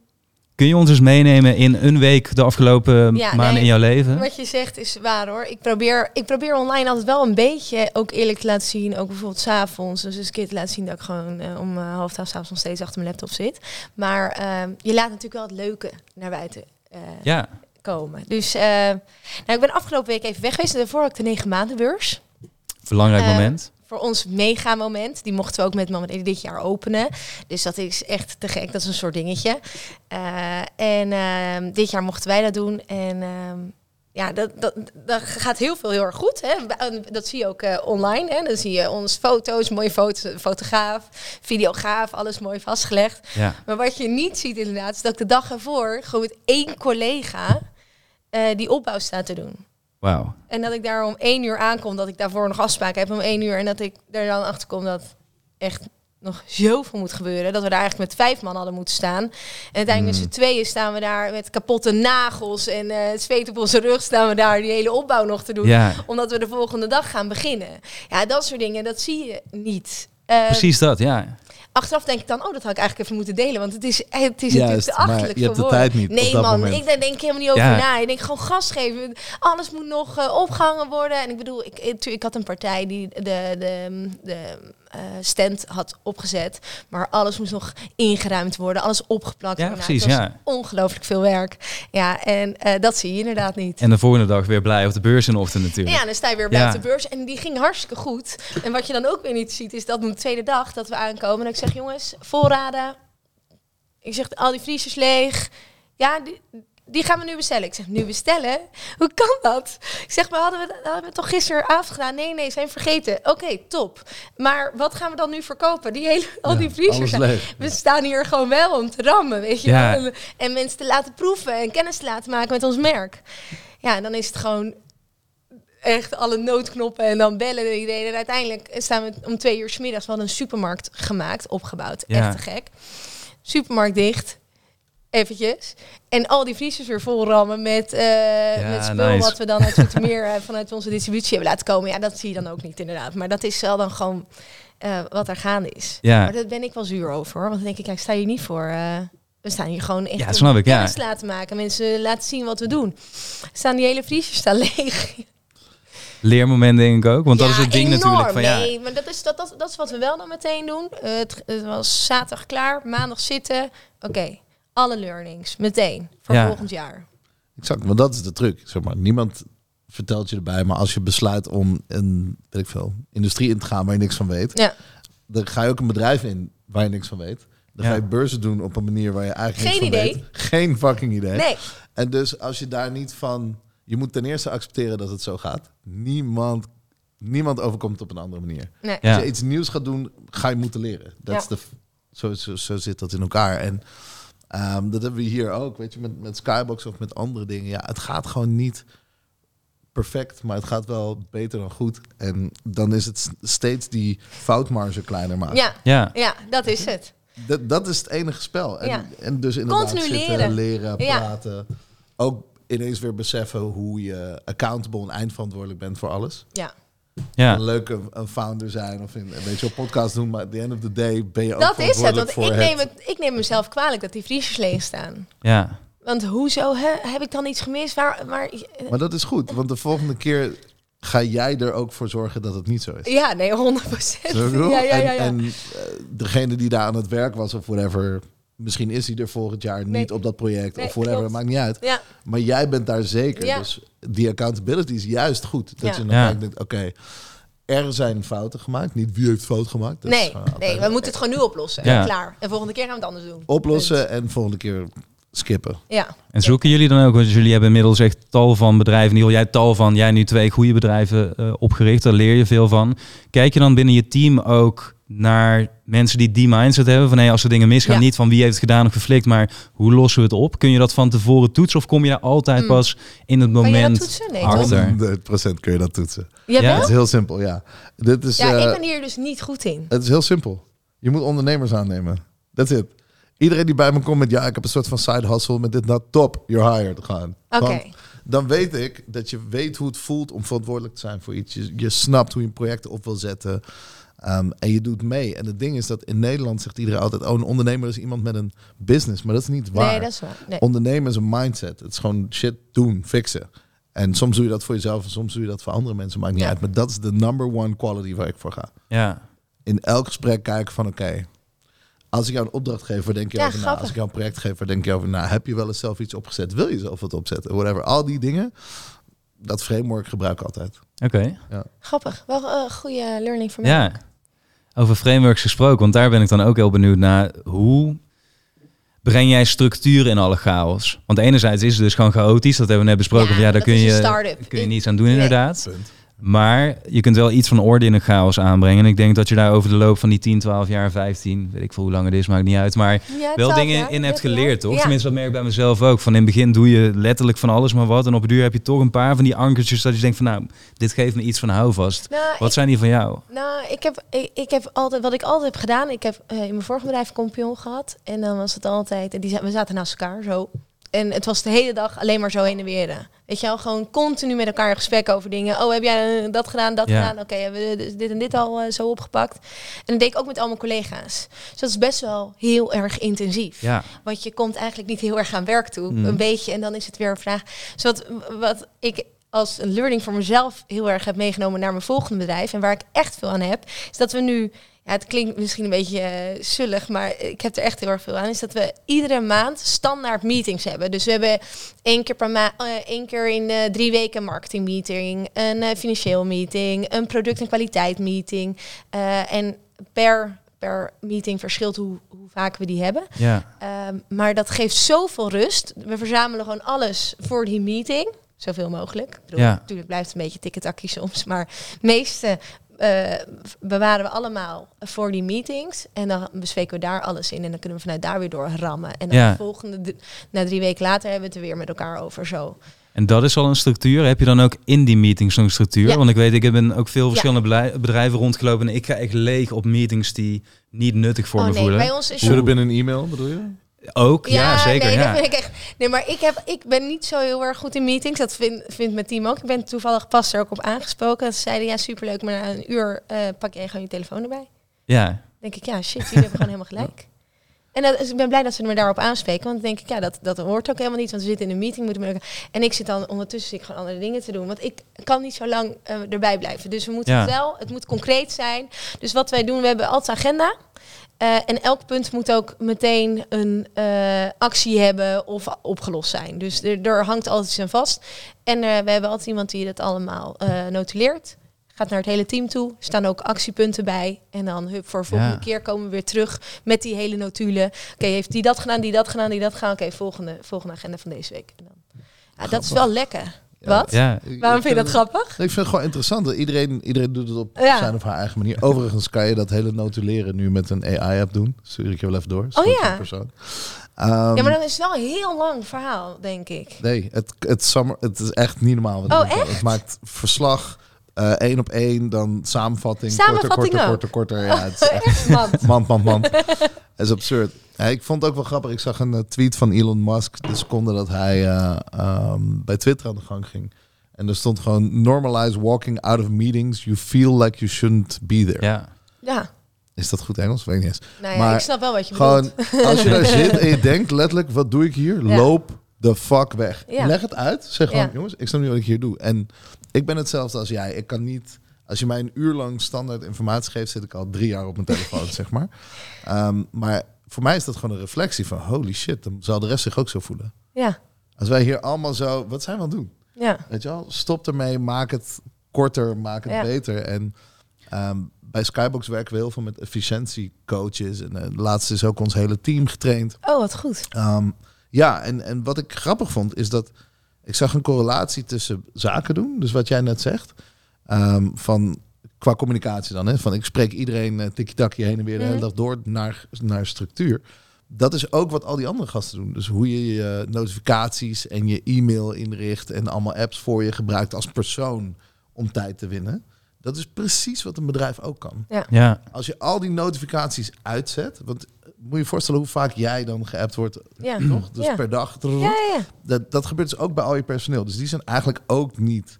Kun je ons eens meenemen in een week de afgelopen Ja, maanden nee, in jouw leven? Wat je zegt is waar hoor. Ik probeer, ik probeer online altijd wel een beetje ook eerlijk te laten zien. Ook bijvoorbeeld s'avonds. Dus eens een keer te laten zien dat ik gewoon eh, om eh, half twaalf s'avonds nog steeds achter mijn laptop zit. Maar ehm, je laat natuurlijk wel het leuke naar buiten eh, Ja, komen. Dus nou, ik ben afgelopen week even weg geweest. Daarvoor had ik de negen maanden beurs. belangrijk Eh, moment. Voor ons mega moment. Die mochten we ook met Mama dit jaar openen. Dus dat is echt te gek. Dat is een soort dingetje. Eh, en ehm, dit jaar mochten wij dat doen. En ehm, ja, dat, dat, dat gaat heel veel heel erg goed. Hè. Dat zie je ook eh, online. Hè. Dan zie je ons foto's, mooie foto's, fotograaf, videograaf, alles mooi vastgelegd. Ja. Maar wat je niet ziet inderdaad, is dat ik de dag ervoor gewoon met één collega eh, die opbouw sta te doen. Wauw. En dat ik daar om één uur aankom, dat ik daarvoor nog afspraken heb om één uur. En dat ik er dan achter kom dat echt nog zoveel moet gebeuren. Dat we daar eigenlijk met vijf man hadden moeten staan. En uiteindelijk met z'n tweeën staan we daar met kapotte nagels en eh het zweet op onze rug staan we daar die hele opbouw nog te doen. Ja, Omdat we de volgende dag gaan beginnen. Ja, dat soort dingen, dat zie je niet. Precies dat, ja. Achteraf denk ik dan, oh, dat had ik eigenlijk even moeten delen. Want het is, het is Juist, natuurlijk te achterlijk je hebt de tijd niet Nee man, moment. ik, denk helemaal niet over Ja. na. Ik denk gewoon gas geven. Alles moet nog eh, opgehangen worden. En ik bedoel, ik, ik, ik had een partij die de, de, de eh, stand had opgezet. Maar alles moest nog ingeruimd worden. Alles opgeplakt Ja, precies, het was ja. ongelooflijk veel werk. Ja, en eh, dat zie je inderdaad niet. En de volgende dag weer blij op de beurs in de ochtend natuurlijk. Ja, dan sta je weer bij Ja. op de beurs. En die ging hartstikke goed. En wat je dan ook weer niet ziet, is dat op de tweede dag dat we aankomen. En ik zeg, jongens, voorraden. Ik zeg, al die vriezers leeg. Ja, die, die gaan we nu bestellen. Ik zeg, nu bestellen? Hoe kan dat? Ik zeg, maar hadden we, hadden we het toch gisteravond gedaan? Nee, nee, zijn vergeten. Oké, top. Maar wat gaan we dan nu verkopen? Die hele, al die vriezers. We staan hier gewoon wel om te rammen, weet je Ja. wel. En, en mensen te laten proeven en kennis te laten maken met ons merk. Ja, en dan is het gewoon echt alle noodknoppen en dan bellen en iedereen. En uiteindelijk staan we om twee uur 's middags. We hadden een supermarkt gemaakt, opgebouwd. Echt te gek. Supermarkt dicht. Eventjes. En al die vriezers weer vol rammen met, eh met spul nice. wat we dan uit Zoetermeer eh, vanuit onze distributie hebben laten komen. Ja, dat zie je dan ook niet inderdaad. Maar dat is wel dan gewoon eh, wat er gaande is. Ja. Maar daar ben ik wel zuur over. Hoor. Want dan denk ik, ja, ik sta hier niet voor. we staan hier gewoon echt Ja, snap ik, ja. laten maken. Mensen laten zien wat we doen. Staan die hele vriezers staan leeg. Leermoment denk ik ook. Want dat is het ding enorm. natuurlijk van ja. Nee, maar dat is, dat, dat, dat is wat we wel dan meteen doen. Het, het was zaterdag klaar, maandag zitten. Oké, alle learnings meteen voor Ja. volgend jaar. Exact, want dat is de truc. Zeg maar. Niemand vertelt je erbij, maar als je besluit om een weet ik veel, industrie in te gaan waar je niks van weet, Ja, dan ga je ook een bedrijf in waar je niks van weet. Dan Ja. ga je beurzen doen op een manier waar je eigenlijk Geen niks van idee. weet. Geen fucking idee. Nee. En dus als je daar niet van... Je moet ten eerste accepteren dat het zo gaat. Niemand, niemand overkomt het op een andere manier. nee. Ja. Als je iets nieuws gaat doen, ga je moeten leren. Dat Ja. is de, zo, zo, zo zit dat in elkaar. En ehm, dat hebben we hier ook, weet je, met, met Skybox of met andere dingen. Ja, het gaat gewoon niet perfect, maar het gaat wel beter dan goed. En dan is het steeds die foutmarge kleiner maken. Ja, Ja, ja, dat is het. Dat, dat is het enige spel. En, Ja. en dus inderdaad Continu zitten, leren. leren, Ja. praten. Ook ineens weer beseffen hoe je accountable en eindverantwoordelijk bent voor alles. Ja. Ja. Een leuke een founder zijn of in, weet je, op podcast doen, maar at the end of the day ben je ook Dat is het. Want voor ik neem, het. ik neem mezelf kwalijk dat die vriezers leeg staan. ja. Want hoezo hè? heb ik dan iets gemist? Waar, waar, Maar dat is goed, want de volgende keer ga jij er ook voor zorgen dat het niet zo is. ja, nee, 100 procent. Ja, ja, ja, ja. En, en eh, degene die daar aan het werk was of whatever, misschien is hij er volgend jaar niet op dat project Nee, of whatever, klopt. maakt niet uit. ja. Maar jij bent daar zeker. Ja. Dus die accountability is juist goed. Dat Ja. je dan denkt, oké, er zijn fouten gemaakt. Niet wie heeft fout gemaakt. Dat is Nee, nee, we moeten het gewoon nu oplossen. Ja. Klaar. En volgende keer gaan we het anders doen. oplossen en volgende keer skippen. Ja. En zoeken jullie dan ook, want jullie hebben inmiddels echt tal van bedrijven, geval jij tal van, jij nu twee goede bedrijven eh, opgericht, daar leer je veel van. Kijk je dan binnen je team ook naar mensen die die mindset hebben van hey, als er dingen misgaan, Ja. niet van wie heeft het gedaan of geflikt, maar hoe lossen we het op? Kun je dat van tevoren toetsen of kom je daar altijd Mm. pas in het Kan je dat moment toetsen? Nee, achter? toch? 100% kun je dat toetsen. Jawel? Ja? Het is heel simpel, ja. Dit is, Ja, eh, ik ben hier dus niet goed in. Het is heel simpel. Je moet ondernemers aannemen. That's it. Iedereen die bij me komt met ja, ik heb een soort van side hustle met dit, dat, top, you're hired. Gaan. Oké. Dan weet ik dat je weet hoe het voelt om verantwoordelijk te zijn voor iets. Je, je snapt hoe je een project op wil zetten. Ehm, en je doet mee. En het ding is dat in Nederland zegt iedereen altijd: oh, een ondernemer is iemand met een business. Maar dat is niet waar. Nee, dat is waar. Nee. Ondernemen is een mindset. Het is gewoon shit doen, fixen. En soms doe je dat voor jezelf en soms doe je dat voor andere mensen. Maakt niet Ja. uit. Maar dat is de number one quality waar ik voor ga Ja, in elk gesprek kijken van oké, als ik jou een opdracht geef, waar denk je Ja, over na? Als ik jou een project geef, waar denk je over na? Heb je wel eens zelf iets opgezet? Wil je zelf wat opzetten? Whatever. Al die dingen, dat framework gebruik ik altijd. oké. Grappig. Wel een goede learning voor mij. Ja, over frameworks gesproken, want daar ben ik dan ook heel benieuwd naar. Hoe breng jij structuur in alle chaos? Want enerzijds is het dus gewoon chaotisch, dat hebben we net besproken. Ja, daar kun je, kun je niets aan doen inderdaad. Punt. Maar je kunt wel iets van orde in een chaos aanbrengen. En ik denk dat je daar over de loop van die 10, 12 jaar, 15, weet ik veel hoe lang het is, maakt niet uit. Maar Ja, wel dingen in hebt 13 jaar. geleerd, toch? Ja. Tenminste, dat merk ik bij mezelf ook. Van in het begin doe je letterlijk van alles maar wat. En op het duur heb je toch een paar van die ankertjes dat je denkt van nou, dit geeft me iets van houvast. Nou, Wat ik, zijn die van jou? nou ik, heb, ik, ik heb altijd, wat ik altijd heb gedaan, ik heb eh, in mijn vorige bedrijf een kompion gehad. En dan was het altijd, en die, we zaten naast elkaar zo. En het was de hele dag alleen maar zo heen en weer. Weet je wel, gewoon continu met elkaar in gesprek over dingen. Oh, heb jij eh, dat gedaan, dat Ja. gedaan? Oké, hebben we dit en dit al eh, zo opgepakt? En dat deed ik ook met al mijn collega's. Dus dat is best wel heel erg intensief. Ja, Want je komt eigenlijk niet heel erg aan werk toe. Mhm. Een beetje. En dan is het weer een vraag. Dus wat, wat ik als een learning voor mezelf heel erg heb meegenomen naar mijn volgende bedrijf. En waar ik echt veel aan heb. Is dat we nu. Ja, het klinkt misschien een beetje eh, zullig, maar ik heb er echt heel erg veel aan. Is dat we iedere maand standaard meetings hebben. Dus we hebben één keer per maand, één keer in eh, drie weken een marketing meeting, een eh, financieel meeting, een product- en kwaliteit meeting. Eh, en per, per meeting verschilt hoe, hoe vaak we die hebben. ja, Ehm, maar dat geeft zoveel rust. We verzamelen gewoon alles voor die meeting. Zoveel mogelijk. Ik bedoel, Ja. Natuurlijk blijft het een beetje tikketakkie soms. Maar meeste eh, bewaren we allemaal voor die meetings. En dan bespreken we daar alles in. En dan kunnen we vanuit daar weer door rammen. En dan Ja. de volgende, na drie weken later hebben we het er weer met elkaar over. Zo. En dat is al een structuur. Heb je dan ook in die meetings zo'n structuur? Ja. Want ik weet, ik heb ook veel verschillende bedrij- bedrijven rondgelopen. En ik ga echt leeg op meetings die niet nuttig voor oh me nee, voelen. bij ons is have been een e-mail, bedoel je? Ook, ja, zeker. Nee, ja. dat vind ik echt. Nee, maar ik, heb, ik ben niet zo heel erg goed in meetings. Dat vindt vindt mijn team ook. Ik ben toevallig pas er ook op aangesproken. Ze zeiden ja, superleuk, maar na een uur eh, pak jij gewoon je telefoon erbij. ja. denk ik, ja, shit, jullie hebben gewoon helemaal gelijk. En dat, dus ik ben blij dat ze me daarop aanspreken. Want dan denk ik, ja, dat, dat hoort ook helemaal niet. Want we zitten in een meeting, moeten we En ik zit dan ondertussen zit ik gewoon andere dingen te doen. Want ik kan niet zo lang eh, erbij blijven. Dus we moeten Ja. het wel, het moet concreet zijn. Dus wat wij doen, we hebben altijd agenda. Eh, en elk punt moet ook meteen een eh, actie hebben of opgelost zijn. Dus er, er hangt altijd iets aan vast. En eh, we hebben altijd iemand die dat allemaal notuleert. Gaat naar het hele team toe. Er staan ook actiepunten bij. En dan hup, voor de volgende Ja. keer komen we weer terug met die hele notulen. Oké, heeft die dat gedaan, die dat gedaan, die dat gedaan. Oké, volgende, volgende agenda van deze week. En dan, ja, dat is wel lekker. Wat? Ja, Waarom vind je dat grappig? Ik vind het gewoon interessant. Iedereen, iedereen doet het op Ja. zijn of haar eigen manier. Overigens kan je dat hele notuleren nu met een AI-app doen. Stuur ik je wel even door. Oh ja. Persoon. Ehm, ja, maar dan is het wel een heel lang verhaal, denk ik. Nee, het, het, summer, het is echt niet normaal. Wat Oh, echt? Het maakt verslag, eh, één op één, dan samenvatting, Samenvatting korter, ook? korter, korter, korter. Ja, het is echt Echt, man. mand, mand, mand. Het is absurd. Ja, ik vond het ook wel grappig. Ik zag een eh, tweet van Elon Musk de seconde dat hij eh, ehm, bij Twitter aan de gang ging. En er stond gewoon, normalize walking out of meetings. You feel like you shouldn't be there. ja. Ja, Is dat goed Engels? Weet ik niet eens. nou ja, Maar ik snap wel wat je Gewoon, bedoelt. als je daar zit en je denkt letterlijk, wat doe ik hier? Ja. Loop de fuck weg. Ja. Leg het uit. Zeg gewoon, Ja. jongens, ik snap niet wat ik hier doe. En ik ben hetzelfde als jij. Ik kan niet, als je mij een uur lang standaard informatie geeft, zit ik al drie jaar op mijn telefoon, zeg maar. Ehm, maar voor mij is dat gewoon een reflectie van, holy shit, dan zal de rest zich ook zo voelen. Ja, Als wij hier allemaal zo, wat zijn we aan het doen? ja. Weet je wel, stop ermee, maak het korter, maak het Ja. beter. En ehm, bij Skybox werken we heel veel met efficiëntiecoaches. En uh, laatst is ook ons hele team getraind. Oh, wat goed. Um, ja, en, en wat ik grappig vond, is dat ik zag een correlatie tussen zaken doen. Dus wat jij net zegt, um, van qua communicatie dan. Hè, van ik spreek iedereen uh, tikkie-takkie heen en weer de hele dag door naar, naar structuur. Dat is ook wat al die andere gasten doen. Dus hoe je je notificaties en je e-mail inricht en allemaal apps voor je gebruikt als persoon om tijd te winnen. Dat is precies wat een bedrijf ook kan. Ja. ja. Als je al die notificaties uitzet, want moet je je voorstellen hoe vaak jij dan geappt wordt, Ja. toch? Dus Ja. per dag. Ja, ja, ja. Dat, dat gebeurt dus ook bij al je personeel. Dus die zijn eigenlijk ook niet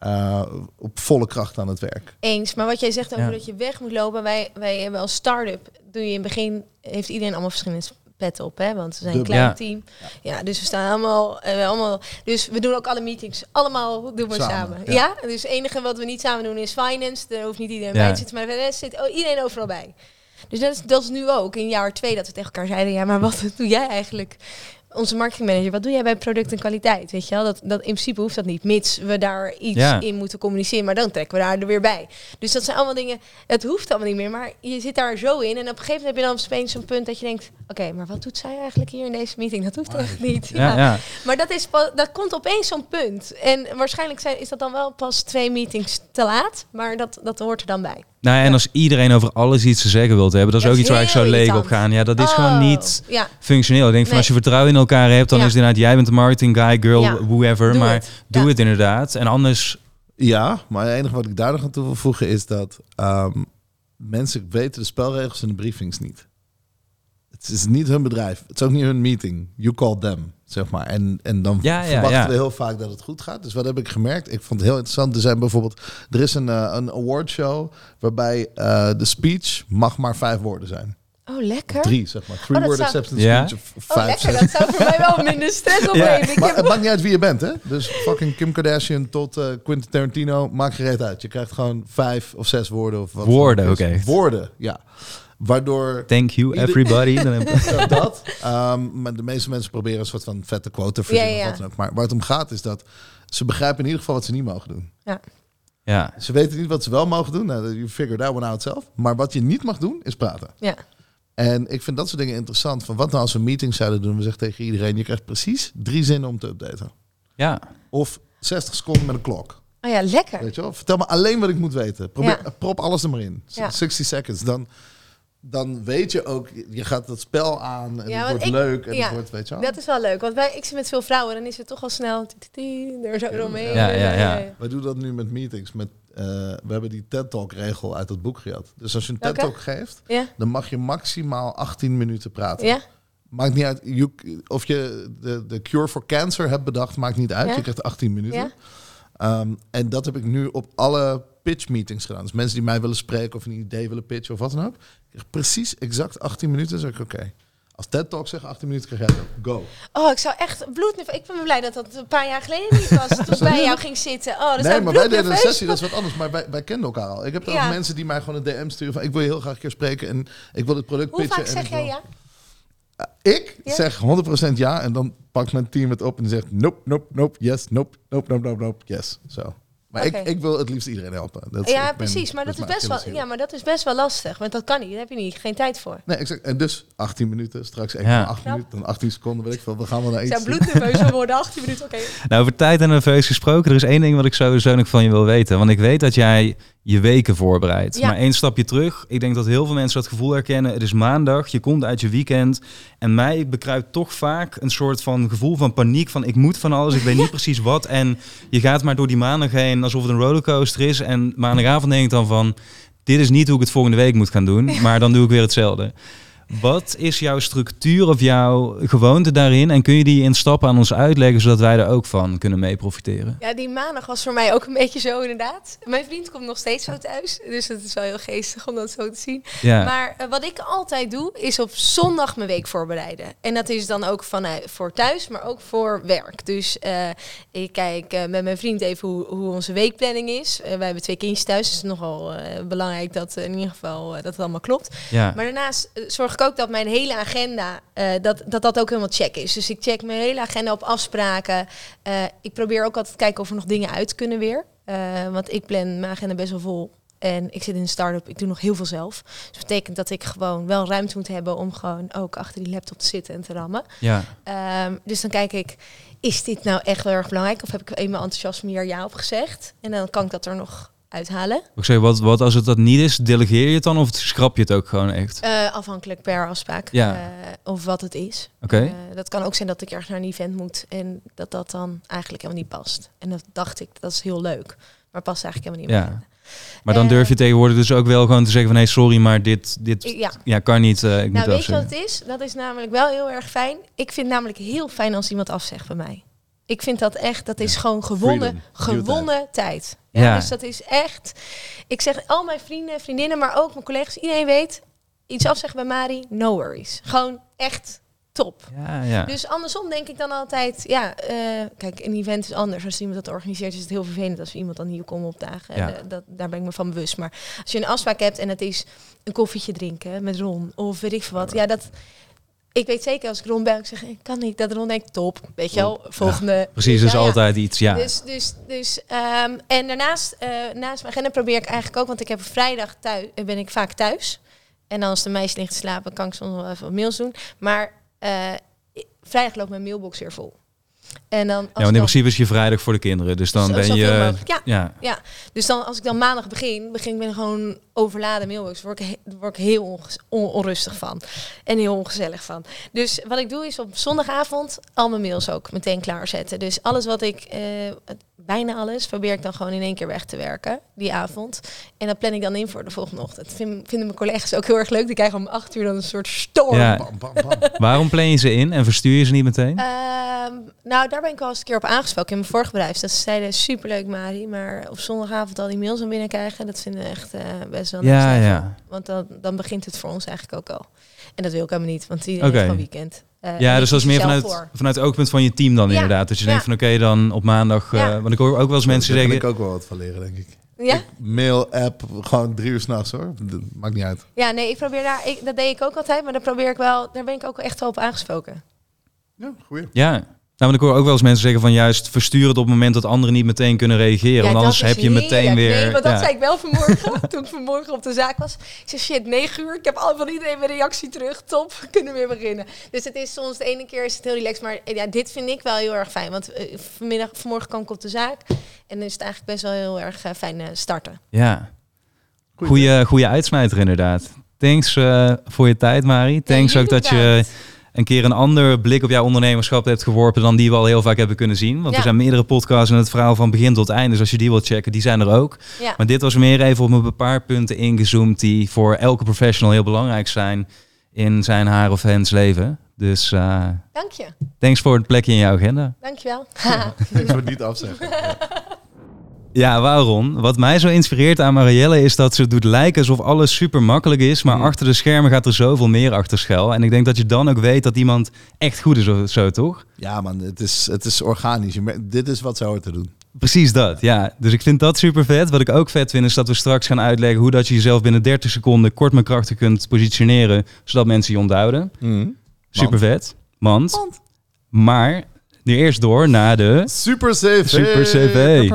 uh, op volle kracht aan het werk. Eens, maar wat jij zegt over Ja. dat je weg moet lopen, wij, wij hebben als start-up, doe je in het begin, heeft iedereen allemaal verschillende petten op, hè? Want we zijn een klein team. Ja, dus we staan allemaal, eh, allemaal, dus we doen ook alle meetings, allemaal doen we Samen, samen. ja. Ja. dus het enige wat we niet samen doen is finance. Daar hoeft niet iedereen Ja. bij te zitten, maar de rest zit oh, iedereen overal bij. Dus dat is, dat is nu ook in jaar twee dat we tegen elkaar zeiden, ja, maar wat doe jij eigenlijk? Onze marketingmanager, wat doe jij bij product en kwaliteit? Weet je wel, dat, dat in principe hoeft dat niet, mits we daar iets Ja. in moeten communiceren, maar dan trekken we daar er weer bij. Dus dat zijn allemaal dingen, het hoeft allemaal niet meer, maar je zit daar zo in en op een gegeven moment heb je dan opeens zo'n punt dat je denkt, oké, maar wat doet zij eigenlijk hier in deze meeting? Dat hoeft echt niet. Ja, ja. Maar dat, is dat komt opeens zo'n punt. En waarschijnlijk zijn, is dat dan wel pas twee meetings te laat, maar dat, dat hoort er dan bij. Nou, ja, en als iedereen over alles iets te zeggen wilt hebben, dat is Ja, ook iets waar ik zo leeg op ga. Ja, dat is Oh, gewoon niet Ja, functioneel. Ik denk van Nee. als je vertrouwen in elkaar hebt, dan Ja. is het inderdaad, jij bent de marketing guy, girl, Ja. whoever. Doe maar het. doe Ja. het inderdaad. En anders, Ja, maar het enige wat ik daar nog aan toe wil voegen is dat um, mensen weten de spelregels in de briefings niet. Het is niet hun bedrijf. Het is ook niet hun meeting. You call them, zeg maar. En, en dan Ja, ja, verwachten ja. we heel vaak dat het goed gaat. Dus wat heb ik gemerkt? Ik vond het heel interessant. Er zijn bijvoorbeeld... Er is een, uh, een awardshow waarbij uh, de speech mag maar vijf woorden zijn. Oh, lekker. Drie, zeg maar. Three Oh, word zou- acceptance Ja? speech. Of Oh, vijf, lekker. zes. Dat zou voor mij wel minder stress opleveren. Maar het maakt niet uit wie je bent, hè? Dus fucking Kim Kardashian tot uh, Quentin Tarantino, maakt gereed uit. Je krijgt gewoon vijf of zes woorden of wat. Woorden echt. Woorden, ja. Waardoor thank you everybody. Dan heb- ja, dat. Um, maar de meeste mensen proberen een soort van vette quote te verzinnen Ja, ja, wat dan ook. Maar waar het om gaat is dat ze begrijpen in ieder geval wat ze niet mogen doen. ja, Ze weten niet wat ze wel mogen doen. Nou, you figure that one out zelf. Maar wat je niet mag doen is praten. Ja. En ik vind dat soort dingen interessant. Van wat nou als we meetings zouden doen? We zeggen tegen iedereen: je krijgt precies drie zinnen om te updaten. ja. Of 60 seconden met een klok. Oh ja, lekker. Weet je wel? Vertel me alleen wat ik moet weten. Probeer, Ja. Prop alles er maar in. Ja. 60 seconds. Dan, dan weet je ook, je gaat dat spel aan en Ja, het wordt ik- leuk. En ja, het wordt, weet je wel? Dat is wel leuk, want wij, ik zit met veel vrouwen, dan is het toch al snel er zo eromheen. Ja, ja, ja. Wij doen dat nu met meetings. Met, eh, we hebben die TED-talk-regel uit het boek gehad. Dus als je een Welke? TED-talk geeft, Ja, dan mag je maximaal 18 minuten praten. ja, Maakt niet uit you- of je de, de cure for cancer hebt bedacht, maakt niet uit. Ja. Je krijgt 18 minuten. Ja. Ehm, en dat heb ik nu op alle pitch meetings gedaan. Dus mensen die mij willen spreken of een idee willen pitchen of wat dan ook. Ik precies exact 18 minuten. Dan zeg ik oké. Als TED Talk zegt 18 minuten, krijg jij. Go. Oh, ik zou echt bloednerveus... Ik ben blij dat dat een paar jaar geleden niet was. Toen ik bij jou ging zitten. Oh, dat nee, ik maar wij deden een sessie, dat is wat anders. Maar wij, wij kenden elkaar al. Ik heb Ja. ook mensen die mij gewoon een DM sturen van... ik wil je heel graag een keer spreken en ik wil het product Hoe pitchen. vaak en zeg ik jij ja? Ik Ja? zeg 100% ja en dan pakt mijn team het op en zegt... nope, nope, nope, yes, nope, nope, nope, nope, nope, yes. Zo. Maar ik, ik wil het liefst iedereen helpen. Dat, ja, precies. Maar dat, is best wel, ja, maar dat is best wel lastig. Want dat kan niet. Daar heb je niet, geen tijd voor. Nee, exact. En dus 18 minuten, straks 1,8 Ja. minuten, dan 18 seconden, weet ik veel. We gaan wel naar iets. zou bloednerveus worden, 18 minuten, oké. Nou, over tijd en nerveus gesproken, er is één ding wat ik sowieso nog van je wil weten. Want ik weet dat jij je weken voorbereidt. Ja. Maar één stapje terug. Ik denk dat heel veel mensen dat gevoel herkennen. Het is maandag, je komt uit je weekend. En mij bekruipt toch vaak een soort van gevoel van paniek. Van ik moet van alles, ik weet niet precies wat. En je gaat maar door die maandag heen alsof het een rollercoaster is. En maandagavond denk ik dan van... Dit is niet hoe ik het volgende week moet gaan doen. Maar dan doe ik weer hetzelfde. Wat is jouw structuur of jouw gewoonte daarin? En kun je die in stappen aan ons uitleggen, zodat wij er ook van kunnen mee profiteren? Ja, die maandag was voor mij ook een beetje zo inderdaad. Mijn vriend komt nog steeds zo thuis. Dus het is wel heel geestig om dat zo te zien. Ja, Maar eh, wat ik altijd doe, is op zondag mijn week voorbereiden. En dat is dan ook vanuit voor thuis, maar ook voor werk. Dus eh, ik kijk eh, met mijn vriend even hoe, hoe onze weekplanning is. Wij hebben twee kindjes thuis, dus het is nogal belangrijk dat in ieder geval dat het allemaal klopt. ja. Maar daarnaast zorg ik ook dat mijn hele agenda, eh, dat, dat dat ook helemaal check is. Dus ik check mijn hele agenda op afspraken. Eh, ik probeer ook altijd te kijken of er nog dingen uit kunnen weer. Eh, want ik plan mijn agenda best wel vol. En ik zit in een start-up, ik doe nog heel veel zelf. Dus dat betekent dat ik gewoon wel ruimte moet hebben om gewoon ook achter die laptop te zitten en te rammen. ja. Ehm, dus dan kijk ik, is dit nou echt wel erg belangrijk? Of heb ik eenmaal enthousiasme hier ja op gezegd? En dan kan ik dat er nog uithalen. Ik zeg, wat, wat als het dat niet is, delegeer je het dan of schrap je het ook gewoon echt? Eh, afhankelijk per afspraak. Ja. eh, of wat het is. Oké. Eh, dat kan ook zijn dat ik ergens naar een event moet en dat dat dan eigenlijk helemaal niet past. En dat dacht ik, dat is heel leuk. Maar past eigenlijk helemaal niet. Ja. meer. Maar dan durf je tegenwoordig dus ook wel gewoon te zeggen van... hé, sorry, maar dit, dit Ja, ja, kan niet. ik nou weet je wat het is? Dat is namelijk wel heel erg fijn. Ik vind namelijk heel fijn als iemand afzegt bij mij. Ik vind dat echt, dat is gewoon gewonnen, gewonnen tijd. Ja, Ja. Dus dat is echt, ik zeg al mijn vrienden, vriendinnen, maar ook mijn collega's, iedereen weet, iets afzeggen bij Mari, no worries. Gewoon echt top. Ja, ja. Dus andersom denk ik dan altijd, ja, eh, kijk, een event is anders. Als iemand dat organiseert, is het heel vervelend als iemand dan hier komt opdagen. Ja. Eh, dat, daar ben ik me van bewust. Maar als je een afspraak hebt en het is een koffietje drinken met Ron of weet ik veel wat, ja, dat. Ik weet zeker als ik Ron bel, ik zeg, ik kan niet. Dat Ron denkt, top, weet je wel, volgende. Precies, Ja, dus ja. altijd iets, ja. Dus, dus, dus ehm, en daarnaast, eh, naast mijn agenda probeer ik eigenlijk ook, want ik heb vrijdag thuis, ben ik vaak thuis. En dan als de meisje ligt te slapen, kan ik soms wel even wat mails doen. Maar eh, vrijdag loopt mijn mailbox weer vol. En dan, als ja, want in dan- principe is je vrijdag voor de kinderen. Dus dan Zo- ben je... mogelijk, ja. Ja, Dus dan, als ik dan maandag begin, begin ik een gewoon overladen mailbox. Word ik, word ik heel on- onrustig van. En heel ongezellig van. Dus wat ik doe is op zondagavond al mijn mails ook meteen klaarzetten. Dus alles wat ik, eh, bijna alles, probeer ik dan gewoon in één keer weg te werken die avond. En dat plan ik dan in voor de volgende ochtend. Vind, vinden mijn collega's ook heel erg leuk. Die krijgen om acht uur dan een soort storm. Ja. Bam, bam, bam. Waarom plan je ze in en verstuur je ze niet meteen? Ehm, nou, daar ben ik al eens een keer op aangesproken in mijn vorige bedrijf. Dat ze zeiden, superleuk Mari, maar op zondagavond al die mails aan binnen krijgen, dat vinden we echt eh, best wel Ja, ja. Want dan, dan begint het voor ons eigenlijk ook al. En dat wil ik helemaal niet, want iedereen heeft gewoon weekend. Eh, Ja, dus dat is meer er vanuit, voor. vanuit het oogpunt van je team dan Ja, inderdaad. Dat je ja. denkt van oké, dan op maandag... eh, want ik hoor ook wel eens mensen Daar kan zeggen... ik ook wel wat van leren, denk ik. Ja? Mail, app, gewoon drie uur s'nachts hoor. Dat maakt niet uit. ja, nee, ik probeer daar, ik, dat deed ik ook altijd, maar daar probeer ik wel, daar ben ik ook echt wel op aangesproken. Ja, goeie. Ja. Nou, want ik hoor ook wel eens mensen zeggen van juist verstuur het op het moment dat anderen niet meteen kunnen reageren. Ja, want anders heb je meteen weer... Nee, want dat ja. zei ik wel vanmorgen, toen ik vanmorgen op de zaak was. Ik zei, shit, 9 uur, ik heb al van iedereen mijn reactie terug, top, we kunnen weer beginnen. Dus het is soms, de ene keer is het heel relaxed, maar ja, dit vind ik wel heel erg fijn. Want eh, vanmiddag, vanmorgen kwam ik op de zaak en dan is het eigenlijk best wel heel erg eh, fijn eh, starten. Ja. Goeie Goeie, goeie uitsmijter inderdaad. Thanks eh, voor je tijd, Mari. Thanks ook dat je. Een keer een ander blik op jouw ondernemerschap hebt geworpen dan die we al heel vaak hebben kunnen zien. Want Ja. er zijn meerdere podcasts en het verhaal van begin tot eind. Dus als je die wilt checken, die zijn er ook. Ja, Maar dit was meer even op een paar punten ingezoomd die voor elke professional heel belangrijk zijn in zijn haar of hens leven. Dus eh, dank je. thanks voor het plekje in jouw agenda. Dankjewel. Ik zou het niet afzeggen. Ja, waarom? Wat mij zo inspireert aan Marielle is dat ze doet lijken alsof alles super makkelijk is, maar achter de schermen gaat er zoveel meer achter schuil. En ik denk dat je dan ook weet dat iemand echt goed is of zo, toch? Ja man, het is, het is organisch. Dit is wat ze hoort te doen. Precies dat, ja. Dus ik vind dat super vet. Wat ik ook vet vind is dat we straks gaan uitleggen hoe dat je jezelf binnen 30 seconden kort maar krachtig kunt positioneren, zodat mensen je onthouden. Super vet. Want? maar Nu eerst door naar de... Super CV. Super CV.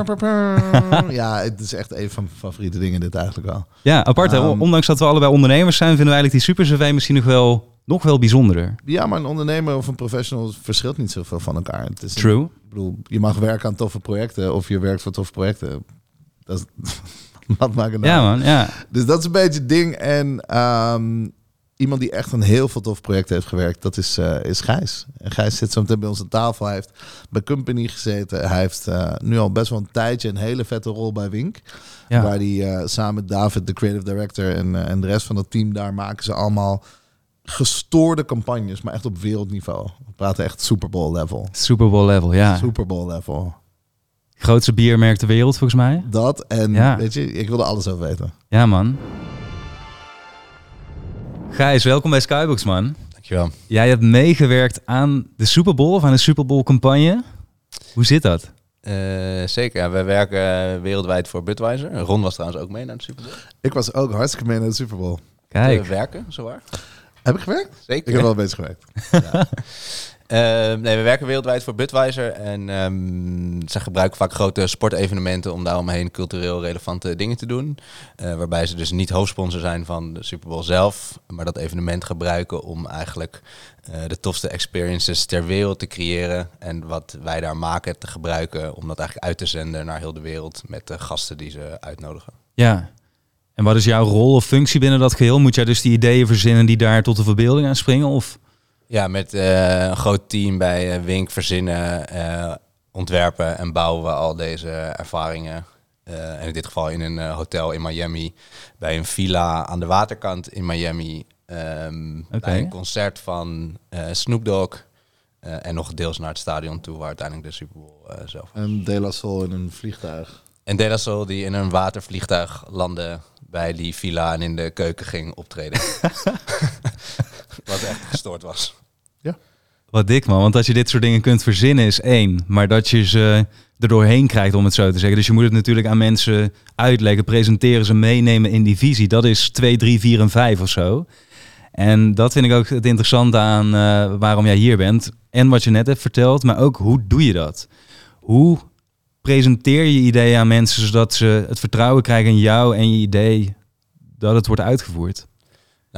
Ja, het is echt een van mijn favoriete dingen dit eigenlijk wel. Ja, apart. hè? Ehm. Ondanks dat we allebei ondernemers zijn, vinden we eigenlijk die Super CV misschien nog wel, nog wel bijzonderder. Ja, maar een ondernemer of een professional verschilt niet zoveel van elkaar. Het is True. Ik bedoel, je mag werken aan toffe projecten of je werkt voor toffe projecten. Dat is, wat maakt het nou? Ja man, ja. Dus dat is een beetje het ding. En ehm, iemand die echt aan heel veel toffe projecten heeft gewerkt, dat is, eh, is Gijs. En Gijs zit zo meteen bij ons aan tafel. Hij heeft bij Company gezeten. Hij heeft eh, nu al best wel een tijdje een hele vette rol bij Wink. ja. Waar hij eh, samen met David, de creative director, en, en de rest van het team daar maken ze allemaal gestoorde campagnes, maar echt op wereldniveau. We praten echt Super Bowl level. Super Bowl level, ja. Super Bowl level. Grootste biermerk ter wereld volgens mij. Dat en Ja. weet je, ik wilde alles over weten. Ja man. Gijs, welkom bij Skybox man. Dankjewel. Jij hebt meegewerkt aan de Super Bowl of aan de Super Bowl campagne. Hoe zit dat? Eh, zeker, ja, wij werken wereldwijd voor Budweiser. Ron was trouwens ook mee naar de Super Bowl. Ik was ook hartstikke mee naar de Super Bowl. Kijk. Eh, werken, zowaar. Heb ik gewerkt? Zeker. Ik heb wel bezig gewerkt. Eh, nee, we werken wereldwijd voor Budweiser en ehm ze gebruiken vaak grote sportevenementen om daaromheen cultureel relevante dingen te doen. Eh, waarbij ze dus niet hoofdsponsor zijn van de Super Bowl zelf, maar dat evenement gebruiken om eigenlijk eh, de tofste experiences ter wereld te creëren. En wat wij daar maken te gebruiken om dat eigenlijk uit te zenden naar heel de wereld met de gasten die ze uitnodigen. Ja. En wat is jouw rol of functie binnen dat geheel? Moet jij dus die ideeën verzinnen die daar tot de verbeelding aan springen? Of? Ja, met eh, een groot team bij eh, Wink verzinnen, eh, ontwerpen en bouwen we al deze ervaringen. Eh, en in dit geval in een eh, hotel in Miami, bij een villa aan de waterkant in Miami, ehm, bij een concert van eh, Snoop Dogg eh, en nog deels naar het stadion toe, waar uiteindelijk de Super Bowl eh, zelf was. En De La Soul in een vliegtuig. En De La Soul die in een watervliegtuig landde bij die villa en in de keuken ging optreden. Wat echt gestoord was. Wat dik man, want als je dit soort dingen kunt verzinnen is één. Maar dat je ze er doorheen krijgt om het zo te zeggen. Dus je moet het natuurlijk aan mensen uitleggen, presenteren, ze meenemen in die visie. Dat is 2, 3, 4 en 5 of zo. En dat vind ik ook het interessante aan eh, waarom jij hier bent. En wat je net hebt verteld, maar ook hoe doe je dat? Hoe presenteer je ideeën aan mensen zodat ze het vertrouwen krijgen in jou en je idee dat het wordt uitgevoerd?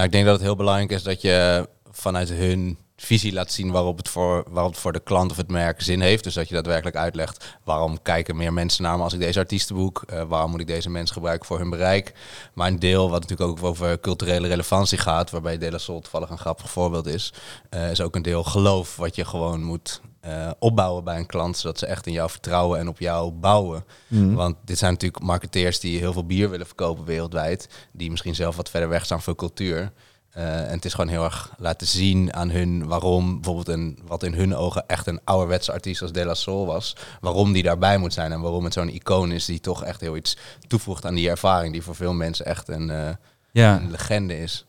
Nou, ik denk dat het heel belangrijk is dat je vanuit hun visie laat zien waarop het voor, waarop het voor de klant of het merk zin heeft. Dus dat je daadwerkelijk uitlegt waarom kijken meer mensen naar me als ik deze artiesten boek. Eh, waarom moet ik deze mensen gebruiken voor hun bereik. Maar een deel wat natuurlijk ook over culturele relevantie gaat, waarbij De La Soul toevallig een grappig voorbeeld is, eh, is ook een deel geloof wat je gewoon moet eh, opbouwen bij een klant, zodat ze echt in jou vertrouwen en op jou bouwen. Want dit zijn natuurlijk marketeers die heel veel bier willen verkopen wereldwijd, die misschien zelf wat verder weg staan voor cultuur. Eh, en het is gewoon heel erg laten zien aan hun waarom bijvoorbeeld een, wat in hun ogen echt een ouderwetse artiest als De La Soul was, waarom die daarbij moet zijn en waarom het zo'n icoon is die toch echt heel iets toevoegt aan die ervaring die voor veel mensen echt een, eh, Ja, een legende is.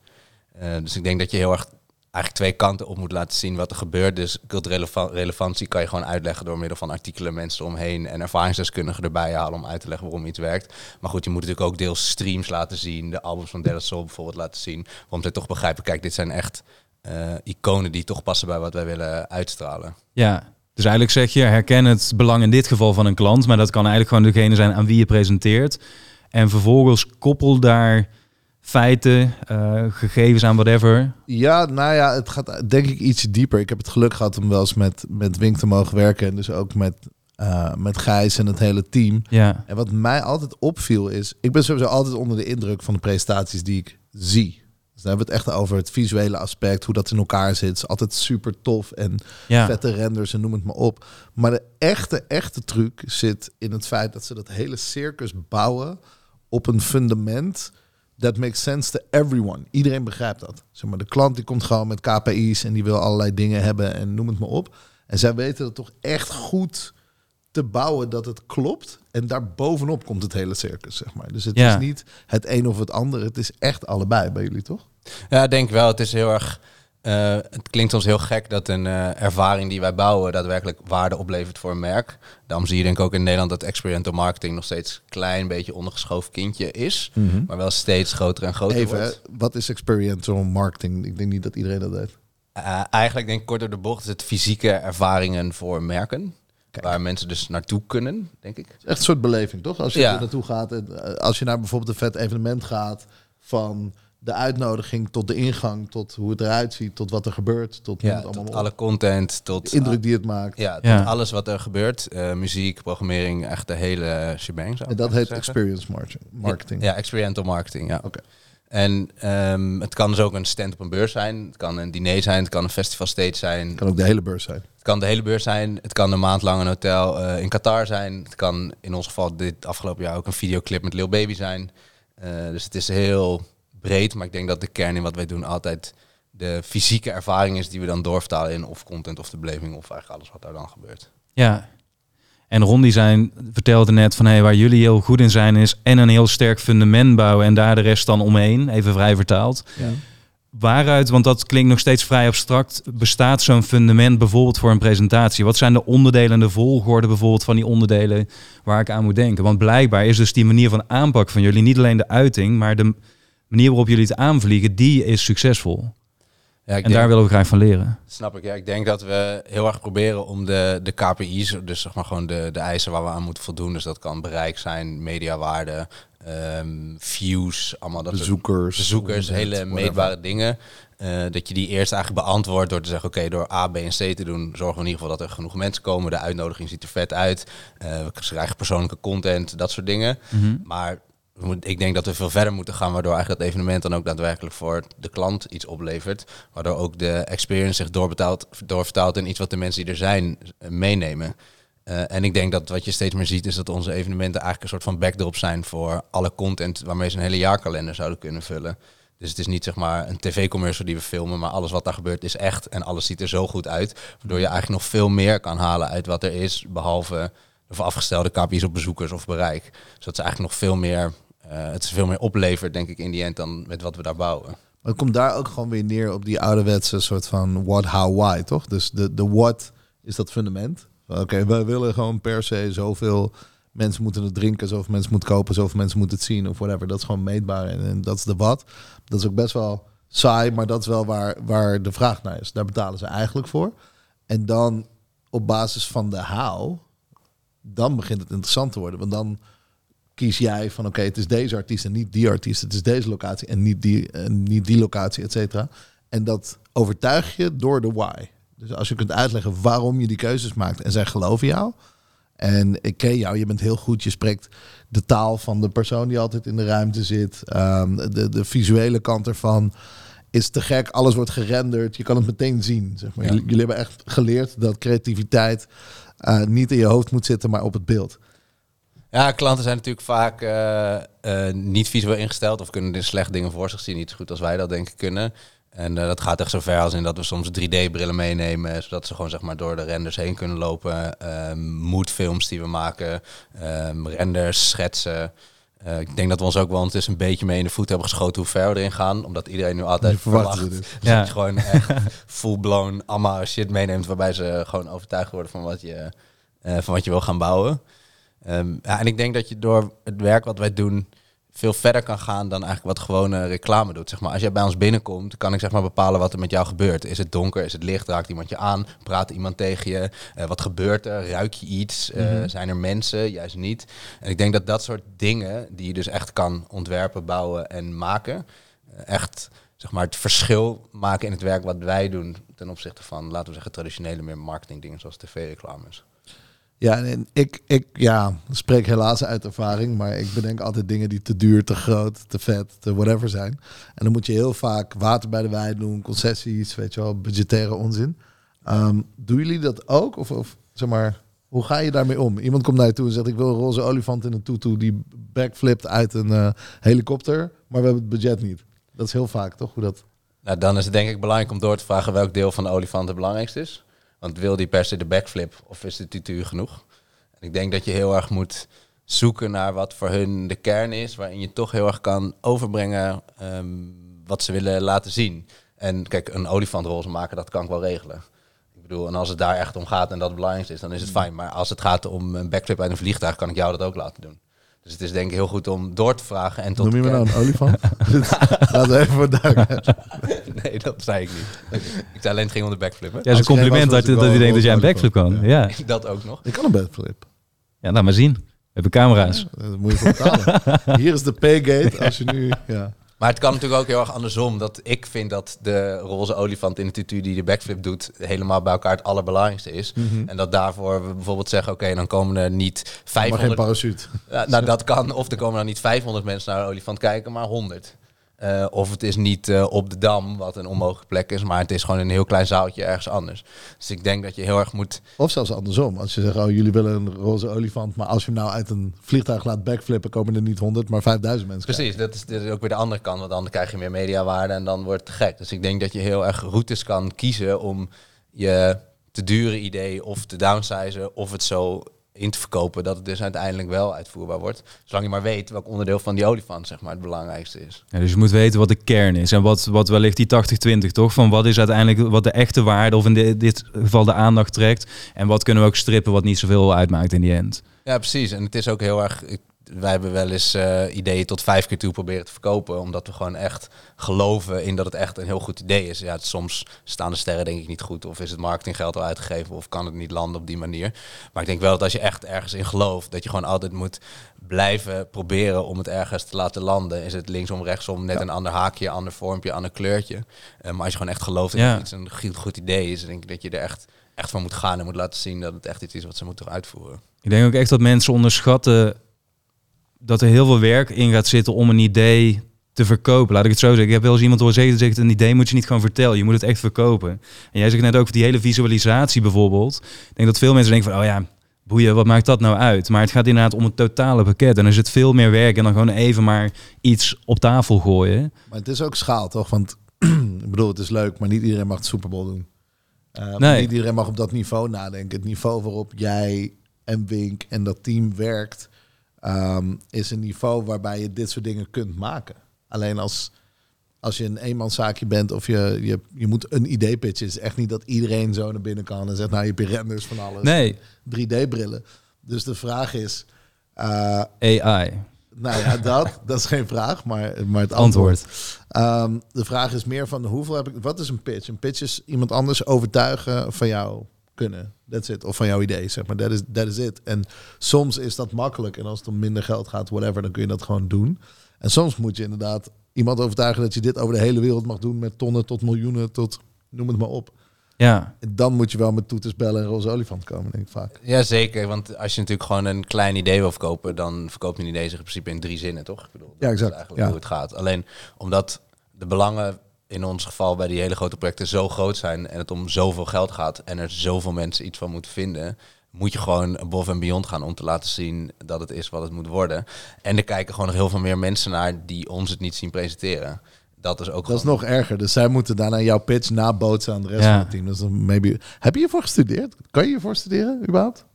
Dus ik denk dat je heel erg eigenlijk twee kanten op moet laten zien wat er gebeurt. Dus culturele relevan- relevantie kan je gewoon uitleggen door middel van artikelen, mensen omheen en ervaringsdeskundigen erbij halen om uit te leggen waarom iets werkt. Maar goed, je moet natuurlijk ook deels streams laten zien, de albums van De La Soul bijvoorbeeld laten zien, om te toch begrijpen, kijk, dit zijn echt eh, iconen die toch passen bij wat wij willen uitstralen. Ja, dus eigenlijk zeg je, herken het belang in dit geval van een klant, maar dat kan eigenlijk gewoon degene zijn aan wie je presenteert. En vervolgens koppel daar feiten, eh, gegevens aan whatever. Ja, nou ja, het gaat denk ik iets dieper. Ik heb het geluk gehad om wel eens met, met Wink te mogen werken. En dus ook met, eh, met Gijs en het hele team. Ja, En wat mij altijd opviel is... Ik ben sowieso altijd onder de indruk van de presentaties die ik zie. Dus dan hebben we het echt over het visuele aspect. Hoe dat in elkaar zit. Is altijd super tof en ja, vette renders en noem het maar op. Maar de echte, echte truc zit in het feit dat ze dat hele circus bouwen op een fundament that makes sense to everyone. Iedereen begrijpt dat. Zeg maar, de klant die komt gewoon met KPI's en die wil allerlei dingen hebben en noem het maar op. En zij weten dat toch echt goed te bouwen dat het klopt. En daar bovenop komt het hele circus, zeg maar. Dus het Ja. is niet het een of het ander. Het is echt allebei bij jullie, toch? Ja, ik denk wel. Het is heel erg. Eh, het klinkt ons heel gek dat een eh, ervaring die wij bouwen daadwerkelijk waarde oplevert voor een merk. Daarom zie je denk ik ook in Nederland dat experiential marketing nog steeds een klein beetje ondergeschoven kindje is, maar wel steeds groter en groter Even, wordt. wat is experiential marketing? Ik denk niet dat iedereen dat weet. Eh, eigenlijk denk ik kort door de bocht is het fysieke ervaringen voor merken. Kijk. Waar mensen dus naartoe kunnen, denk ik. Echt een soort beleving, toch? Als je Ja. er naartoe gaat, en, als je naar bijvoorbeeld een vet evenement gaat, van de uitnodiging tot de ingang, tot hoe het eruit ziet, tot wat er gebeurt, tot Ja, het tot op. alle content, tot de indruk die het maakt. Ja, tot Ja. alles wat er gebeurt. Eh, muziek, programmering, echt de hele shebang. zou En dat heet zeggen. experience marketing. marketing. Ja, experiential marketing, ja. Oké. En ehm, het kan dus ook een stand op een beurs zijn. Het kan een diner zijn. Het kan een festival stage zijn. Kan ook de hele beurs zijn. Het kan de hele beurs zijn. Het kan een maand lang een hotel eh, in Qatar zijn. Het kan in ons geval dit afgelopen jaar ook een videoclip met Lil Baby zijn. Eh, dus het is heel breed. Maar ik denk dat de kern in wat wij doen altijd de fysieke ervaring is die we dan doorvertalen in of content of de beleving of eigenlijk alles wat daar dan gebeurt. Ja. En Ron die zijn, vertelde net van hey, waar jullie heel goed in zijn is en een heel sterk fundament bouwen en daar de rest dan omheen, even vrij vertaald. Ja. Waaruit, want dat klinkt nog steeds vrij abstract, bestaat zo'n fundament bijvoorbeeld voor een presentatie? Wat zijn de onderdelen en de volgorde bijvoorbeeld van die onderdelen waar ik aan moet denken? Want blijkbaar is dus die manier van aanpak van jullie niet alleen de uiting, maar de manier waarop jullie het aanvliegen, die is succesvol. Ja, En daar willen we graag van leren. Snap ik. Ja, ik denk dat we heel erg proberen om de, de KPI's, dus zeg maar gewoon de, de eisen waar we aan moeten voldoen. Dus dat kan bereik zijn, mediawaarde, ehm, views, allemaal dat Bezoekers. bezoekers, hele whatever. meetbare dingen. Eh, dat je die eerst eigenlijk beantwoordt door te zeggen, oké, door A, B en C te doen, zorgen we in ieder geval dat er genoeg mensen komen. De uitnodiging ziet er vet uit. Eh, we krijgen persoonlijke content, dat soort dingen. Maar we moet- ik denk dat we veel verder moeten gaan, waardoor eigenlijk dat evenement dan ook daadwerkelijk voor de klant iets oplevert. Waardoor ook de experience zich doorbetaalt, doorvertaalt in iets wat de mensen die er zijn eh, meenemen. Eh, en ik denk dat wat je steeds meer ziet, is dat onze evenementen eigenlijk een soort van backdrop zijn voor alle content waarmee ze een hele jaarkalender zouden kunnen vullen. Dus het is niet zeg maar een tv-commercial die we filmen, maar alles wat daar gebeurt is echt en alles ziet er zo goed uit. Waardoor je eigenlijk nog veel meer kan halen uit wat er is, behalve de voorafgestelde KPI's op bezoekers of bereik. Dus dat is eigenlijk nog veel meer, eh, het is veel meer oplevert denk ik in die end dan met wat we daar bouwen. Maar het komt daar ook gewoon weer neer op die ouderwetse soort van what, how, why, toch? Dus de, de what is dat fundament. Oké, wij willen gewoon per se zoveel mensen moeten het drinken, zoveel mensen moeten kopen, zoveel mensen moeten het zien of whatever. Dat is gewoon meetbaar en, en dat is de wat. Dat is ook best wel saai, maar dat is wel waar, waar de vraag naar is. Daar betalen ze eigenlijk voor. En dan op basis van de how, dan begint het interessant te worden. Want dan kies jij van oké, het is deze artiest en niet die artiest. Het is deze locatie en niet die, en niet die locatie, et cetera. En dat overtuig je door de why. Dus als je kunt uitleggen waarom je die keuzes maakt en zij geloven jou. En ik ken jou, je bent heel goed. Je spreekt de taal van de persoon die altijd in de ruimte zit. Ehm, de, de visuele kant ervan is te gek. Alles wordt gerenderd. Je kan het meteen zien. Zeg maar. Ja. Jullie, hebben echt geleerd dat creativiteit eh, niet in je hoofd moet zitten, maar op het beeld. Ja, klanten zijn natuurlijk vaak eh, eh, niet visueel ingesteld of kunnen er slecht dingen voor zich zien. Niet zo goed als wij dat denk ik kunnen. En dat gaat echt zo ver als in dat we soms 3D-brillen meenemen, zodat ze gewoon zeg maar door de renders heen kunnen lopen. Moodfilms die we maken, renders, schetsen. Eh, ik denk dat we ons ook wel ondertussen een beetje mee in de voet hebben geschoten hoe ver we erin gaan. Omdat iedereen nu altijd Je verwacht dus. Ja. dat je gewoon echt full-blown allemaal shit meeneemt waarbij ze gewoon overtuigd worden van wat je, eh, van wat je wil gaan bouwen. Ehm, ja, en ik denk dat je door het werk wat wij doen veel verder kan gaan dan eigenlijk wat gewone reclame doet. Zeg maar, als jij bij ons binnenkomt, kan ik zeg maar bepalen wat er met jou gebeurt. Is het donker? Is het licht? Raakt iemand je aan? Praat iemand tegen je? Eh, wat gebeurt er? Ruik je iets? Eh, Zijn er mensen? Juist niet. En ik denk dat dat soort dingen, die je dus echt kan ontwerpen, bouwen en maken, eh, echt zeg maar, het verschil maken in het werk wat wij doen ten opzichte van, laten we zeggen, traditionele meer marketingdingen zoals tv-reclames. Ja, ik, ik ja, spreek helaas uit ervaring, maar ik bedenk altijd dingen die te duur, te groot, te vet, te whatever zijn. En dan moet je heel vaak water bij de wijn doen, concessies, weet je wel, budgettaire onzin. Ehm, doen jullie dat ook? Of, of zeg maar, hoe ga je daarmee om? Iemand komt naar je toe en zegt: Ik wil een roze olifant in een tutu die backflipt uit een eh, helikopter, maar we hebben het budget niet. Dat is heel vaak, toch? Hoe dat. Nou, dan is het denk ik belangrijk om door te vragen welk deel van de olifant het belangrijkste is. Want wil die per se de backflip of is de tutu genoeg? En ik denk dat je heel erg moet zoeken naar wat voor hun de kern is, waarin je toch heel erg kan overbrengen ehm, wat ze willen laten zien. En kijk, een olifantroze maken, dat kan ik wel regelen. Ik bedoel, en als het daar echt om gaat en dat het belangrijkste is, dan is het fijn. Maar als het gaat om een backflip uit een vliegtuig, kan ik jou dat ook laten doen. Dus het is denk ik heel goed om door te vragen en tot Noem je me nou een olifant? Laten we even voor duidelijk. Nee, dat zei ik niet. Ik zei alleen het ging om de backflip. hè? Ja, is een compliment dat, dat hij wel denkt dat jij een backflip kan. Ja. Dat ook nog. Ik kan een backflip. ja, laat maar zien. We hebben camera's. Dat moet je voor betalen. Hier is de paygate als je nu... Ja. Maar het kan natuurlijk ook heel erg andersom. Dat ik vind dat de roze olifant in de tutu die de backflip doet... helemaal bij elkaar het allerbelangrijkste is. En dat daarvoor we bijvoorbeeld zeggen... oké, dan komen er niet Maar geen 500... parachute. Ja, nou, dat kan. Of er komen dan niet 500 mensen naar de olifant kijken, maar 100. Eh, of het is niet eh, op de Dam, wat een onmogelijke plek is, maar het is gewoon een heel klein zaaltje ergens anders. Dus ik denk dat je heel erg moet... Of zelfs andersom. Als je zegt, oh, jullie willen een roze olifant... maar als je hem nou uit een vliegtuig laat backflippen... komen er niet 100, maar 5000 mensen Precies, dat is, dat is ook weer de andere kant, want dan krijg je meer mediawaarde en dan wordt het gek. Dus ik denk dat je heel erg routes kan kiezen om je te dure idee of te downsizen of het zo in te verkopen dat het dus uiteindelijk wel uitvoerbaar wordt. Zolang je maar weet welk onderdeel van die olifant zeg maar het belangrijkste is. Ja, dus je moet weten wat de kern is en wat, wat wellicht die 80-20 toch? Van wat is uiteindelijk wat de echte waarde of in di- dit geval de aandacht trekt. En wat kunnen we ook strippen wat niet zoveel uitmaakt in die end. Ja, precies. En het is ook heel erg. Ik, wij hebben wel eens eh, ideeën tot vijf keer toe proberen te verkopen. Omdat we gewoon echt geloven in dat het echt een heel goed idee is. Ja, het- soms staan de sterren denk ik niet goed. Of is het marketinggeld al uitgegeven. Of kan het niet landen op die manier. Maar ik denk wel dat als je echt ergens in gelooft. Dat je gewoon altijd moet blijven proberen om het ergens te laten landen. Is het linksom, rechtsom, net een ander haakje, ander vormpje, ander kleurtje. Eh, maar als je gewoon echt gelooft dat Ja. iets een goed, goed idee is. Dan denk ik dat je er echt, echt van moet gaan. En moet laten zien dat het echt iets is wat ze moeten uitvoeren. Ik denk ook echt dat mensen onderschatten dat er heel veel werk in gaat zitten om een idee te verkopen. Laat ik het zo zeggen. Ik heb wel eens iemand horen zeggen, zegt een idee moet je niet gewoon vertellen. Je moet het echt verkopen. En jij zegt net ook die hele visualisatie bijvoorbeeld. Ik denk dat veel mensen denken van, oh ja, boeien, wat maakt dat nou uit? Maar het gaat inderdaad om het totale pakket. En er zit veel meer werk en dan gewoon even maar iets op tafel gooien. Maar het is ook schaal, toch? Want ik bedoel, het is leuk, maar niet iedereen mag de Super Bowl doen. Eh, Nee. Niet iedereen mag op dat niveau nadenken. Het niveau waarop jij en Wink en dat team werkt, ehm, is een niveau waarbij je dit soort dingen kunt maken. Alleen als, als je een eenmanszaakje bent of je, je, je moet een idee pitchen, is echt niet dat iedereen zo naar binnen kan en zegt, nou je hebt renders van alles. Nee, 3D-brillen. Dus de vraag is, eh, AI. nou ja, dat, dat is geen vraag, maar, maar het antwoord. Antwoord. Ehm, de vraag is meer van hoeveel heb ik. Wat is een pitch? Een pitch is iemand anders overtuigen van jou kunnen. That's it. Of van jouw idee, zeg maar. Dat is that is it. En soms is dat makkelijk. En als het om minder geld gaat, whatever, dan kun je dat gewoon doen. En soms moet je inderdaad iemand overtuigen dat je dit over de hele wereld mag doen met tonnen tot miljoenen tot noem het maar op. Ja, En dan moet je wel met toeters, bellen en roze olifant komen, denk ik vaak. Ja, zeker. Want als je natuurlijk gewoon een klein idee wil verkopen, dan verkoopt een idee zich in principe in drie zinnen, toch? Ik bedoel, dat Ja, exact. is eigenlijk Ja. hoe het gaat. Alleen omdat de belangen in ons geval bij die hele grote projecten zo groot zijn en het om zoveel geld gaat en er zoveel mensen iets van moeten vinden, moet je gewoon above en beyond gaan om te laten zien dat het is wat het moet worden. En er kijken gewoon nog heel veel meer mensen naar die ons het niet zien presenteren. Dat is ook Dat is nog erger. Dus zij moeten daarna jouw pitch nabootsen aan de rest Ja. van het team. Dus dan maybe... Heb je hiervoor gestudeerd? Kan je hiervoor studeren, überhaupt?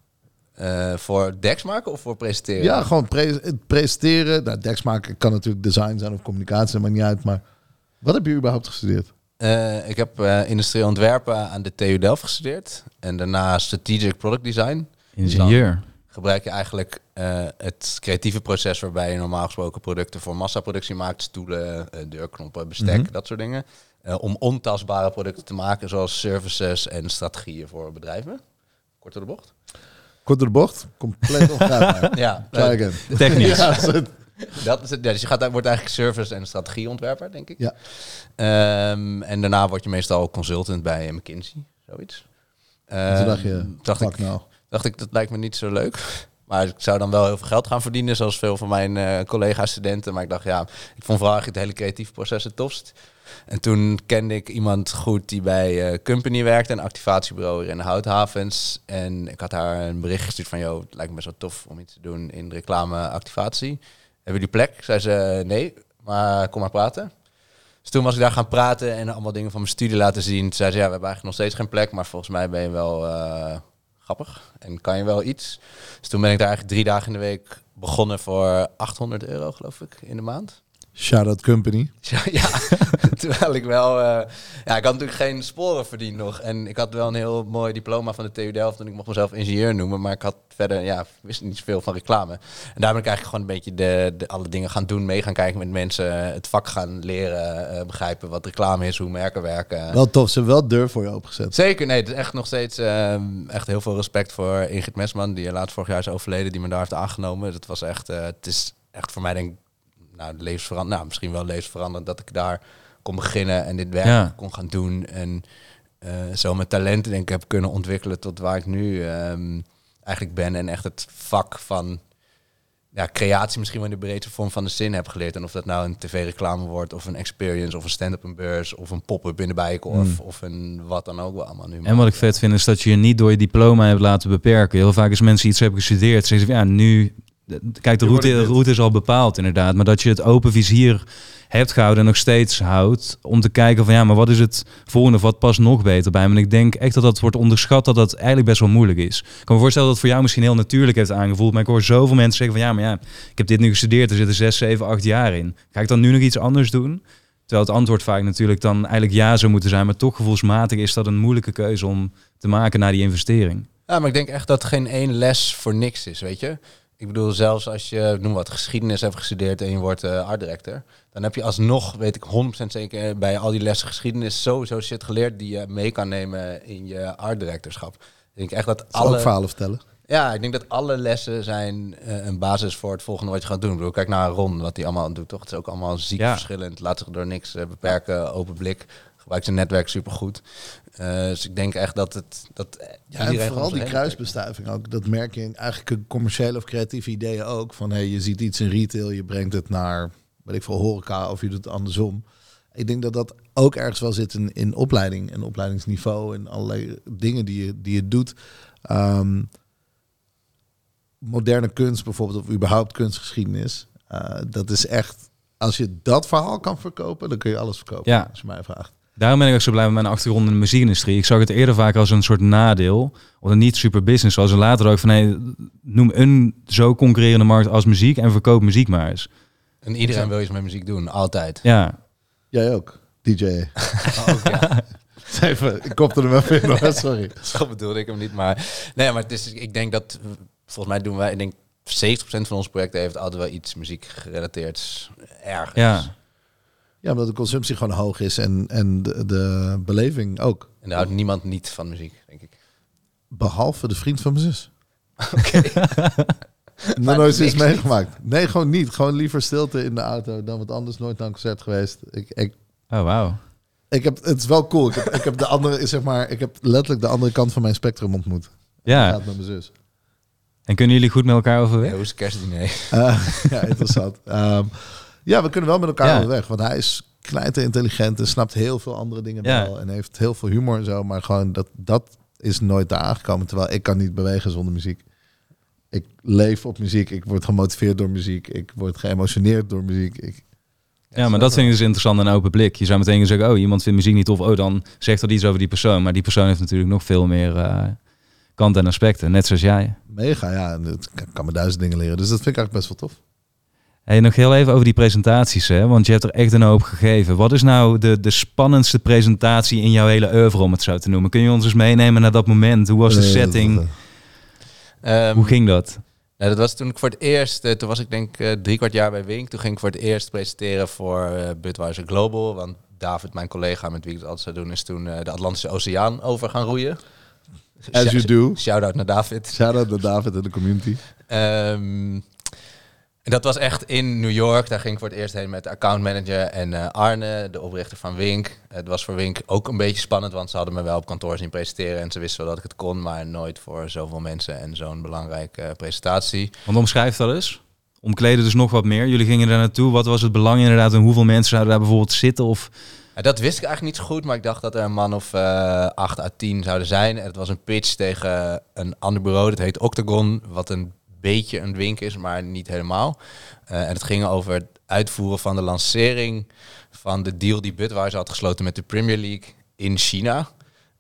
eh, voor decks maken of voor presenteren? Ja, gewoon pre- presenteren. Nou, Dex maken kan natuurlijk design zijn of communicatie, maakt niet uit. Maar wat heb je überhaupt gestudeerd? Eh, ik heb eh industrieel ontwerpen aan de TU Delft gestudeerd. En daarna strategic product design. ingenieur. Gebruik je eigenlijk eh, het creatieve proces waarbij je normaal gesproken producten voor massaproductie maakt. Stoelen, deurknoppen, bestek, Mhm. dat soort dingen. Eh, om ontastbare producten te maken zoals services en strategieën voor bedrijven. Kort door de bocht. Kort door de bocht, compleet ongrijpbaar. Ja, Try again. Technisch. Ja, dat is het. Ja, dus je gaat, wordt eigenlijk service en strategieontwerper, denk ik. Ja. Ehm, en daarna word je meestal consultant bij McKinsey, zoiets. En toen dacht Ehm, je, dacht ik, nou. dacht ik, dat lijkt me niet zo leuk. Maar ik zou dan wel heel veel geld gaan verdienen, zoals veel van mijn eh collega-studenten. Maar ik dacht, ja, ik vond vooral het hele creatieve proces het tofst. En toen kende ik iemand goed die bij eh, Company werkte, een activatiebureau hier in de Houthavens. En ik had haar een bericht gestuurd van, joh, het lijkt me best wel tof om iets te doen in reclame-activatie. Hebben jullie plek? Zei ze, nee, maar kom maar praten. Dus toen was ik daar gaan praten en allemaal dingen van mijn studie laten zien. Toen zei ze, ja, we hebben eigenlijk nog steeds geen plek, maar volgens mij ben je wel eh, grappig en kan je wel iets. Dus toen ben ik daar eigenlijk drie dagen in de week begonnen voor 800 euro, geloof ik, in de maand. Shout-out company. ja, terwijl ik wel... eh, ja, ik had natuurlijk geen sporen verdiend nog. En ik had wel een heel mooi diploma van de TU Delft. En ik mocht mezelf ingenieur noemen. Maar ik had verder, ja, wist niet zoveel van reclame. En daar ben ik eigenlijk gewoon een beetje de, de, alle dingen gaan doen. Mee gaan kijken met mensen. Het vak gaan leren. eh, begrijpen wat reclame is, hoe merken werken. Wel tof, ze hebben wel deur voor je opengezet. Zeker, nee, het is echt nog steeds ehm, echt heel veel respect voor Ingrid Mesman, die laatst vorig jaar is overleden, die me daar heeft aangenomen. Dat was echt, eh, het is echt voor mij denk ik, nou, levensveranderend, nou, misschien wel levensveranderend dat ik daar kon beginnen en dit werk Ja. kon gaan doen en eh, zo mijn talenten denk ik heb kunnen ontwikkelen tot waar ik nu ehm, eigenlijk ben en echt het vak van ja, creatie misschien wel in de breedste vorm van de zin heb geleerd. En of dat nou een tv-reclame wordt, of een experience, of een stand-up een beurs, of een pop-up in de Bijenkorf, of een wat dan ook wel allemaal nu. En wat ik vet vind is dat je je niet door je diploma hebt laten beperken. Heel vaak als mensen iets hebben gestudeerd, zeggen ze van ja, nu... Kijk, de route, de route is al bepaald inderdaad. Maar dat je het open vizier hebt gehouden en nog steeds houdt. Om te kijken van ja, maar wat is het volgende? Of wat past nog beter bij me? En ik denk echt dat dat wordt onderschat, dat dat eigenlijk best wel moeilijk is. Ik kan me voorstellen dat het voor jou misschien heel natuurlijk heeft aangevoeld. Maar ik hoor zoveel mensen zeggen van ja, maar ja, ik heb dit nu gestudeerd. Er zitten zes, zeven, acht jaar in. Ga ik dan nu nog iets anders doen? Terwijl het antwoord vaak natuurlijk dan eigenlijk ja zou moeten zijn. Maar toch gevoelsmatig is dat een moeilijke keuze om te maken naar die investering. Ja, maar ik denk echt dat geen één les voor niks is, weet je. Ik bedoel, zelfs als je, noem wat, geschiedenis hebt gestudeerd en je wordt eh art director, dan heb je alsnog, weet ik 100% zeker, bij al die lessen geschiedenis sowieso shit geleerd die je mee kan nemen in je art directorschap. Ik denk echt dat Alle... Ook verhalen vertellen. ja, ik denk dat alle lessen zijn eh, een basis voor het volgende wat je gaat doen. Ik bedoel, kijk naar Ron, wat hij allemaal doet, toch? Het is ook allemaal ziek Ja. verschillend. Laat zich door niks eh, beperken, open blik. Gebruikt zijn netwerk supergoed. Eh dus ik denk echt dat het... Dat Ja, en vooral die kruisbestuiving ook. Dat merk je in eigenlijk commerciële of creatieve ideeën ook. Van hey, je ziet iets in retail, je brengt het naar, weet ik veel, horeca of je doet het andersom. Ik denk dat dat ook ergens wel zit in, in opleiding en opleidingsniveau en allerlei dingen die je, die je doet. Ehm, moderne kunst bijvoorbeeld, of überhaupt kunstgeschiedenis. eh, dat is echt, als je dat verhaal kan verkopen, dan kun je alles verkopen. Ja. Als je mij vraagt. Daarom ben ik ook zo blij met mijn achtergrond in de muziekindustrie. Ik zag het eerder vaak als een soort nadeel. Of een niet super business. Zoals er later ook van, hey, noem een zo concurrerende markt als muziek en verkoop muziek maar eens. En iedereen wil iets met muziek doen, altijd. Ja, Jij ook, DJ. Ook, ja. Even, ik kopte hem even in, hoor, sorry. Zo bedoelde ik hem niet, maar... Nee, maar het is, ik denk dat... Volgens mij doen wij... Ik denk 70% van onze projecten heeft altijd wel iets muziek gerelateerd ergens. ja. Ja, omdat de consumptie gewoon hoog is en, en de, de beleving ook. En daar houdt niemand niet van muziek, denk ik. Behalve de vriend van mijn zus. Oké. Nog nooit iets meegemaakt. Nee, gewoon niet. Gewoon liever stilte in de auto dan wat anders. Nooit naar een concert geweest. Ik, ik, Oh, wauw. ik heb, het is wel cool. Ik heb, ik heb de andere, zeg maar, ik heb letterlijk de andere kant van mijn spectrum ontmoet. Ja. Gaat met mijn zus. En kunnen jullie goed met elkaar overweg? hoe is het kerstdiner? Eh, ja, interessant. Ehm, ja, we kunnen wel met elkaar onderweg. Want hij is knijter intelligent en snapt heel veel andere dingen wel. En heeft heel veel humor en zo. Maar gewoon dat, dat is nooit daar aangekomen. Terwijl ik kan niet bewegen zonder muziek. Ik leef op muziek. Ik word gemotiveerd door muziek. Ik word geëmotioneerd door muziek. Ik, Ja, maar dat vind ik dus interessant een open blik. Je zou meteen kunnen zeggen, oh, iemand vindt muziek niet tof. Oh, dan zegt dat iets over die persoon. Maar die persoon heeft natuurlijk nog veel meer eh kanten en aspecten. Net zoals jij. mega, ja. En het kan me duizend dingen leren. Dus dat vind ik eigenlijk best wel tof. Hey, nog heel even over die presentaties, hè? want je hebt er echt een hoop gegeven. Wat is nou de, de spannendste presentatie in jouw hele oeuvre, om het zo te noemen? Kun je ons eens meenemen naar dat moment? Hoe was de Eh, setting? dat- Ehm, Hoe ging dat? Nou, dat was toen ik voor het eerst, eh, toen was ik denk eh, drie kwart jaar bij Wink. Toen ging ik voor het eerst presenteren voor eh Budweiser Global. Want David, mijn collega met wie ik het altijd zou doen, is toen eh, de Atlantische Oceaan over gaan roeien. As you do. Shout-out naar David. Shout-out naar David en de community. Ehm, en dat was echt in New York. Daar ging ik voor het eerst heen met de accountmanager en eh, Arne, de oprichter van Wink. Het was voor Wink ook een beetje spannend, want ze hadden me wel op kantoor zien presenteren. En ze wisten wel dat ik het kon, maar nooit voor zoveel mensen en zo'n belangrijke eh, presentatie. Want omschrijf dat eens. Omkleden dus nog wat meer. Jullie gingen daar naartoe. Wat was het belang inderdaad? En hoeveel mensen zouden daar bijvoorbeeld zitten? Of... Ja, dat wist ik eigenlijk niet zo goed, maar ik dacht dat er een man of eh 8 à 10 zouden zijn. En het was een pitch tegen een ander bureau, dat heet Octagon, wat een beetje een wink is, maar niet helemaal. Eh, en het ging over het uitvoeren van de lancering van de deal die Budweiser had gesloten met de Premier League in China.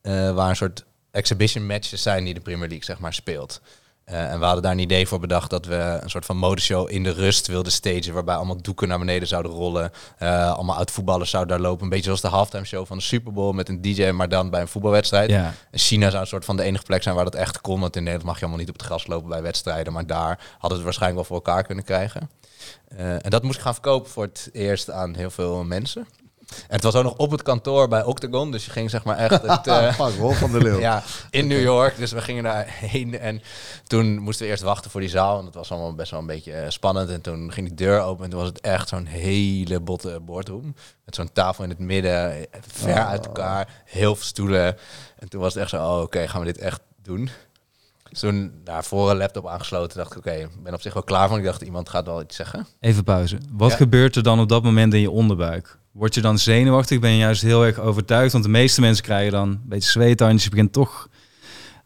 eh, waar een soort exhibition matches zijn die de Premier League zeg maar speelt. Eh, en we hadden daar een idee voor bedacht dat we een soort van modeshow in de rust wilden stagen. Waarbij allemaal doeken naar beneden zouden rollen. Eh, allemaal oud-voetballers zouden daar lopen. Een beetje zoals de halftime show van de Super Bowl met een DJ, maar dan bij een voetbalwedstrijd. Ja. En China zou een soort van de enige plek zijn waar dat echt kon. Want in Nederland mag je allemaal niet op het gras lopen bij wedstrijden. Maar daar hadden we het waarschijnlijk wel voor elkaar kunnen krijgen. Eh, en dat moest ik gaan verkopen voor het eerst aan heel veel mensen. En het was ook nog op het kantoor bij Octagon. Dus je ging zeg maar echt het, eh, Fuck, Wolf van der Leeuw. ja, in New York. Dus we gingen daarheen. En toen moesten we eerst wachten voor die zaal. En dat was allemaal best wel een beetje eh, spannend. En toen ging die deur open. En toen was het echt zo'n hele botte boardroom. Met zo'n tafel in het midden. eh, Ver Oh. uit elkaar. Heel veel stoelen. En toen was het echt zo, oh, oké, gaan we dit echt doen? Dus toen daarvoor een laptop aangesloten. Dacht ik, oké, ik ben op zich wel klaar van. Ik dacht, iemand gaat wel iets zeggen. Even pauze. Wat Ja. gebeurt er dan op dat moment in je onderbuik? Word je dan zenuwachtig? Ben je juist heel erg overtuigd? Want de meeste mensen krijgen dan een beetje zweethandjes. Je begint toch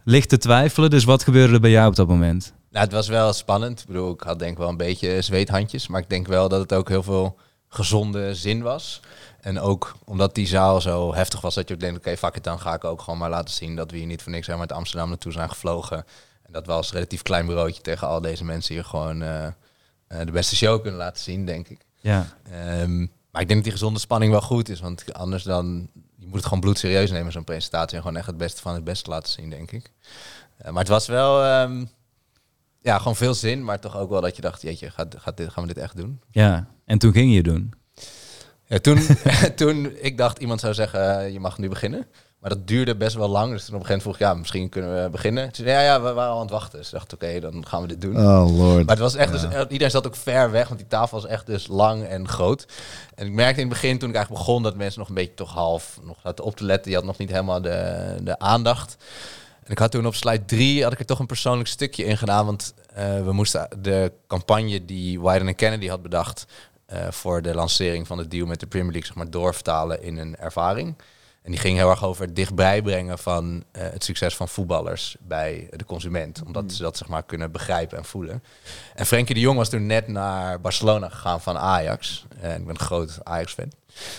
licht te twijfelen. Dus wat gebeurde er bij jou op dat moment? Nou, het was wel spannend. Ik bedoel, ik had denk ik wel een beetje zweethandjes. Maar ik denk wel dat het ook heel veel gezonde zin was. En ook omdat die zaal zo heftig was dat je denkt, oké, fuck it, dan ga ik ook gewoon maar laten zien dat we hier niet voor niks zijn uit Amsterdam naartoe zijn gevlogen. En dat we als relatief klein bureautje tegen al deze mensen hier gewoon eh, eh, de beste show kunnen laten zien, denk ik. Ja, Ehm, maar ik denk dat die gezonde spanning wel goed is, want anders dan, je moet het gewoon bloedserieus nemen, zo'n presentatie, en gewoon echt het beste van het beste laten zien, denk ik. Eh, maar het was wel, ehm, ja, gewoon veel zin, maar toch ook wel dat je dacht, jeetje, gaat, gaat dit, gaan we dit echt doen? ja. En toen ging je doen. Ja, toen, toen ik dacht, iemand zou zeggen, eh, je mag nu beginnen. Maar dat duurde best wel lang. Dus toen op een gegeven moment vroeg ik, ja, misschien kunnen we beginnen. Toen zei, ja, ja, we waren al aan het wachten. Dus ik dacht, oké, dan gaan we dit doen. Oh lord. Maar het was echt, Ja. dus, eh, iedereen zat ook ver weg, want die tafel was echt dus lang en groot. En ik merkte in het begin, toen ik eigenlijk begon, dat mensen nog een beetje toch half nog zaten op te letten. Die had nog niet helemaal de, de aandacht. En ik had toen op slide 3 had ik er toch een persoonlijk stukje in gedaan. Want eh, we moesten de campagne die Wyden Kennedy had bedacht eh, voor de lancering van het deal met de Premier League, zeg maar, doorvertalen in een ervaring. En die ging heel erg over het dichtbij brengen van eh, het succes van voetballers bij de consument. Omdat ze dat zeg maar kunnen begrijpen en voelen. En Frenkie de Jong was toen net naar Barcelona gegaan van Ajax. En ik ben een groot Ajax-fan.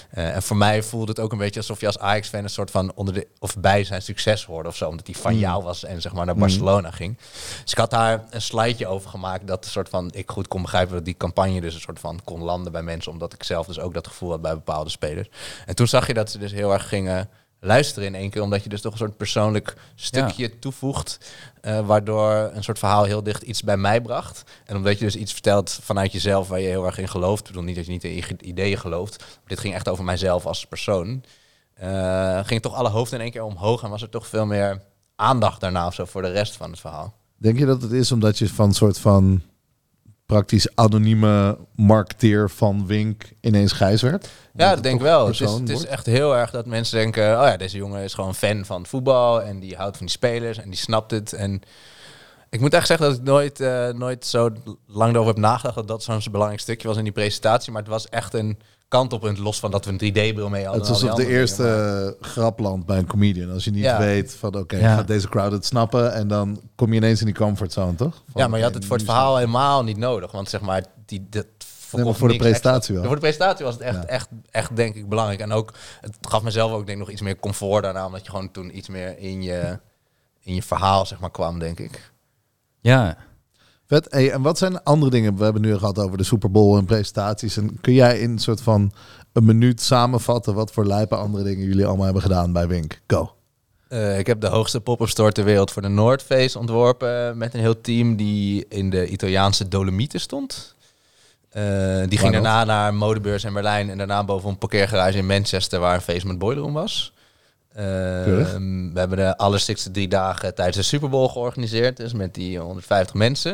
Eh, en voor mij voelde het ook een beetje alsof je als Ajax-fan een soort van onder de of bij zijn succes hoorde of zo, omdat hij van jou was en zeg maar naar Barcelona ging. Dus ik had daar een slideje over gemaakt dat een soort van ik goed kon begrijpen dat die campagne dus een soort van kon landen bij mensen, omdat ik zelf dus ook dat gevoel had bij bepaalde spelers. En toen zag je dat ze dus heel erg gingen luisteren in één keer, omdat je dus toch een soort persoonlijk stukje toevoegt, eh, waardoor een soort verhaal heel dicht iets bij mij bracht. En omdat je dus iets vertelt vanuit jezelf waar je heel erg in gelooft. Ik bedoel niet dat je niet in je ideeën gelooft. Maar dit ging echt over mijzelf als persoon. Eh ging toch alle hoofden in één keer omhoog en was er toch veel meer aandacht daarna of zo voor de rest van het verhaal. Denk je dat het is omdat je van een soort van praktisch anonieme marketeer van Wink ineens gijs werd? Ja, dat denk ik wel. Het is, het is echt heel erg dat mensen denken... oh ja, deze jongen is gewoon fan van voetbal... en die houdt van die spelers en die snapt het. En ik moet echt zeggen dat ik nooit, eh, nooit zo lang erover heb nagedacht... dat dat zo'n belangrijk stukje was in die presentatie. Maar het was echt een kantelpunt, los van dat we een 3D-bril mee hadden. Het is alsof die de eerste dingen, maar- grapland bij een comedian. Als je niet Ja. weet van oké, Ja. gaat deze crowd het snappen? En dan kom je ineens in die comfortzone, toch? Van, Ja, maar je had het voor het verhaal helemaal niet nodig. Want zeg maar, die, dat maar verkocht voor de extra. presentatie wel. Voor de presentatie was het echt, Ja. echt, echt denk ik belangrijk. En ook, het gaf mezelf ook denk ik nog iets meer comfort daarna. Omdat je gewoon toen iets meer in je, in je verhaal zeg maar kwam, denk ik. Ja, Vet. Hey, en wat zijn andere dingen? We hebben nu gehad over de Super Bowl en presentaties. En kun jij in een soort van een minuut samenvatten wat voor lijpe andere dingen jullie allemaal hebben gedaan bij Wink? Go. Eh, ik heb de hoogste pop-up store ter wereld voor de Noordface ontworpen. Met een heel team die in de Italiaanse Dolomieten stond. Eh, die ging daarna naar een modebeurs in Berlijn. En daarna boven een parkeergarage in Manchester waar een feest met boiler was. Eh, Keurig. we hebben de allerstikste drie dagen tijdens de Super Bowl georganiseerd. Dus met die 150 mensen.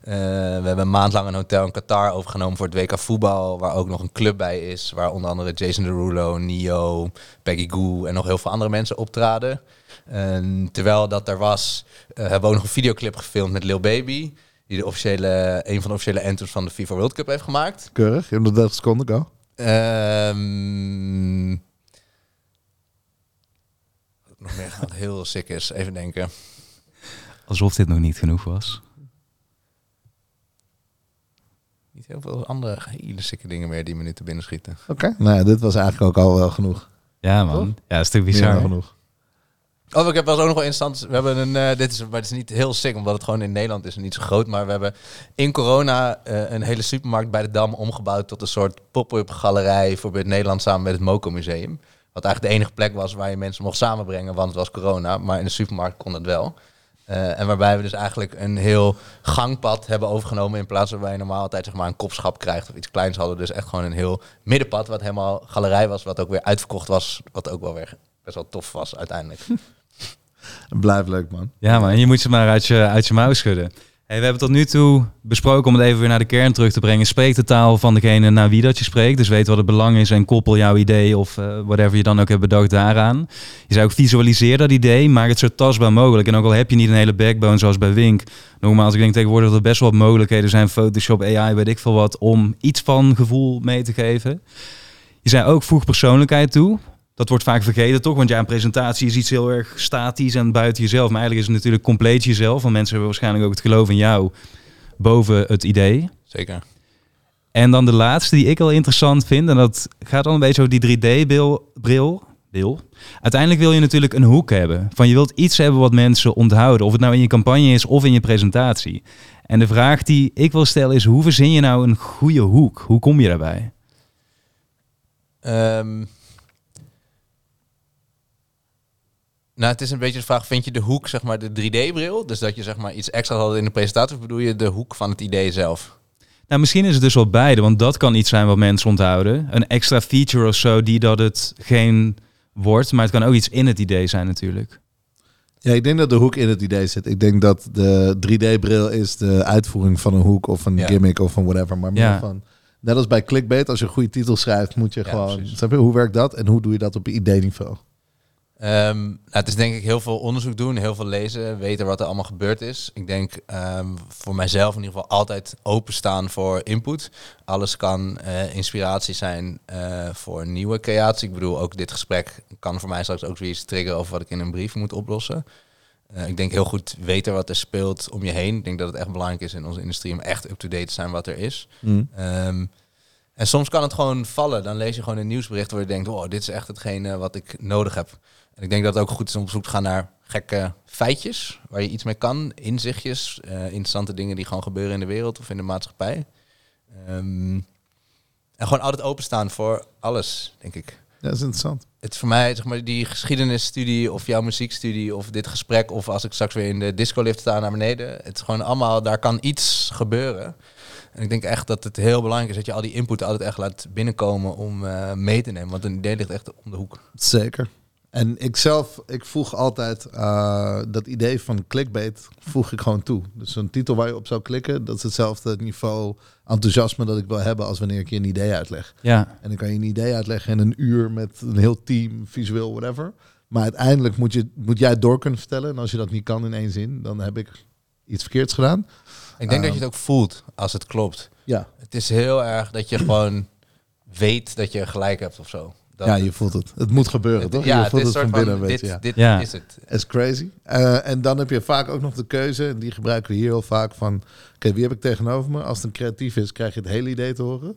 Eh, we hebben een maand lang een hotel in Qatar overgenomen voor het WK voetbal. Waar ook nog een club bij is. Waar onder andere Jason Derulo, Nio, Peggy Goo en nog heel veel andere mensen optraden. En terwijl dat er was, eh, hebben we ook nog een videoclip gefilmd met Lil Baby. Die de officiële, een van de officiële anthems van de FIFA World Cup heeft gemaakt. Keurig. Je hebt nog 30 seconden. Go. Ehm wat nog meer wat heel sick is. Even denken. alsof dit nog niet genoeg was. Niet heel veel andere hele sikke dingen meer die me nu te binnen schieten. Oké. Nou ja, dit was eigenlijk ook al wel genoeg. Ja man, ja, is toch bizar. genoeg. Oh, ik heb wel eens ook nog wel interessant. We hebben een. eh, dit is, maar het is niet heel sick, omdat het gewoon in Nederland is en niet zo groot. Maar we hebben in corona eh, een hele supermarkt bij de Dam omgebouwd tot een soort pop-up galerij voor het Nederland samen met het Moco Museum. Wat eigenlijk de enige plek was waar je mensen mocht samenbrengen, want het was corona. Maar in de supermarkt kon het wel. Eh, en waarbij we dus eigenlijk een heel gangpad hebben overgenomen. In plaats waarbij je normaal altijd zeg maar, een kopschap krijgt of iets kleins hadden. Dus echt gewoon een heel middenpad wat helemaal galerij was. Wat ook weer uitverkocht was. Wat ook wel weer best wel tof was uiteindelijk. Blijft leuk, man. Ja, man, je moet ze maar uit je, uit je mouw schudden. We hebben tot nu toe besproken om het even weer naar de kern terug te brengen. Spreek de taal van degene naar wie dat je spreekt. Dus weet wat het belang is en koppel jouw idee of eh, whatever je dan ook hebt bedacht daaraan. Je zou ook visualiseer dat idee, maak het zo tastbaar mogelijk. En ook al heb je niet een hele backbone zoals bij Wink. Nogmaals, ik denk tegenwoordig dat er best wel wat mogelijkheden zijn. Photoshop, AI, weet ik veel wat, om iets van gevoel mee te geven. Je zei ook voeg persoonlijkheid toe. Dat wordt vaak vergeten, toch? Want ja, een presentatie is iets heel erg statisch en buiten jezelf. Maar eigenlijk is het natuurlijk compleet jezelf. Want mensen hebben waarschijnlijk ook het geloof in jou boven het idee. Zeker. En dan de laatste die ik wel interessant vind. En dat gaat dan een beetje over die 3D-bril. Bril, bril. Uiteindelijk wil je natuurlijk een hoek hebben. Van je wilt iets hebben wat mensen onthouden. Of het nou in je campagne is of in je presentatie. En de vraag die ik wil stellen is: hoe verzin je nou een goede hoek? Hoe kom je daarbij? Ehm, nou, het is een beetje de vraag, vind je de hoek, zeg maar, de 3D-bril? Dus dat je zeg maar iets extra had in de presentatie, of bedoel je de hoek van het idee zelf? Nou, misschien is het dus wel beide, want dat kan iets zijn wat mensen onthouden. Een extra feature of zo die dat het geen wordt, maar het kan ook iets in het idee zijn natuurlijk. Ja, ik denk dat de hoek in het idee zit. Ik denk dat de 3D-bril is de uitvoering van een hoek of een Ja. gimmick of van whatever. Maar meer Ja. van, net als bij clickbait, als je een goede titel schrijft, moet je Ja, gewoon... precies. Snap je, hoe werkt dat en hoe doe je dat op idee-niveau? Ehm, nou, het is denk ik heel veel onderzoek doen, heel veel lezen, weten wat er allemaal gebeurd is. Ik denk ehm, voor mijzelf in ieder geval altijd openstaan voor input. Alles kan eh, inspiratie zijn eh, voor nieuwe creatie. Ik bedoel, ook dit gesprek kan voor mij straks ook weer iets triggeren over wat ik in een brief moet oplossen. Eh, ik denk heel goed weten wat er speelt om je heen. Ik denk dat het echt belangrijk is in onze industrie om echt up-to-date te zijn wat er is. Ehm, en soms kan het gewoon vallen. Dan lees je gewoon een nieuwsbericht waar je denkt, wow, dit is echt hetgene wat ik nodig heb. En ik denk dat het ook goed is om op zoek te gaan naar gekke feitjes, waar je iets mee kan, inzichtjes, eh, interessante dingen die gewoon gebeuren in de wereld of in de maatschappij. Ehm, en gewoon altijd openstaan voor alles, denk ik. Ja, dat is interessant. Het is voor mij, zeg maar, die geschiedenisstudie of jouw muziekstudie of dit gesprek of als ik straks weer in de discolift sta naar beneden. Het is gewoon allemaal, daar kan iets gebeuren. En ik denk echt dat het heel belangrijk is dat je al die input altijd echt laat binnenkomen om eh, mee te nemen. Want een idee ligt echt om de hoek. Zeker. En ik zelf, ik voeg altijd eh, dat idee van clickbait, voeg ik gewoon toe. Dus een titel waar je op zou klikken, dat is hetzelfde niveau enthousiasme dat ik wil hebben als wanneer ik je een idee uitleg. Ja, En dan kan je een idee uitleggen in een uur met een heel team, visueel, whatever. Maar uiteindelijk moet, je, moet jij het door kunnen vertellen. En als je dat niet kan in één zin, dan heb ik iets verkeerds gedaan. Ik denk dat je Ehm. het ook voelt als het klopt. Ja, Het is heel erg dat je gewoon weet dat je gelijk hebt of zo. Dat, ja je voelt het. Het moet gebeuren, het- toch? Ja, je voelt is het van binnen, van, weet dit, je. Ja. dit Ja. is het. is crazy. Eh, en dan heb je vaak ook nog de keuze, en die gebruiken we hier heel vaak van, oké, wie heb ik tegenover me? Als het een creatief is, krijg je het hele idee te horen.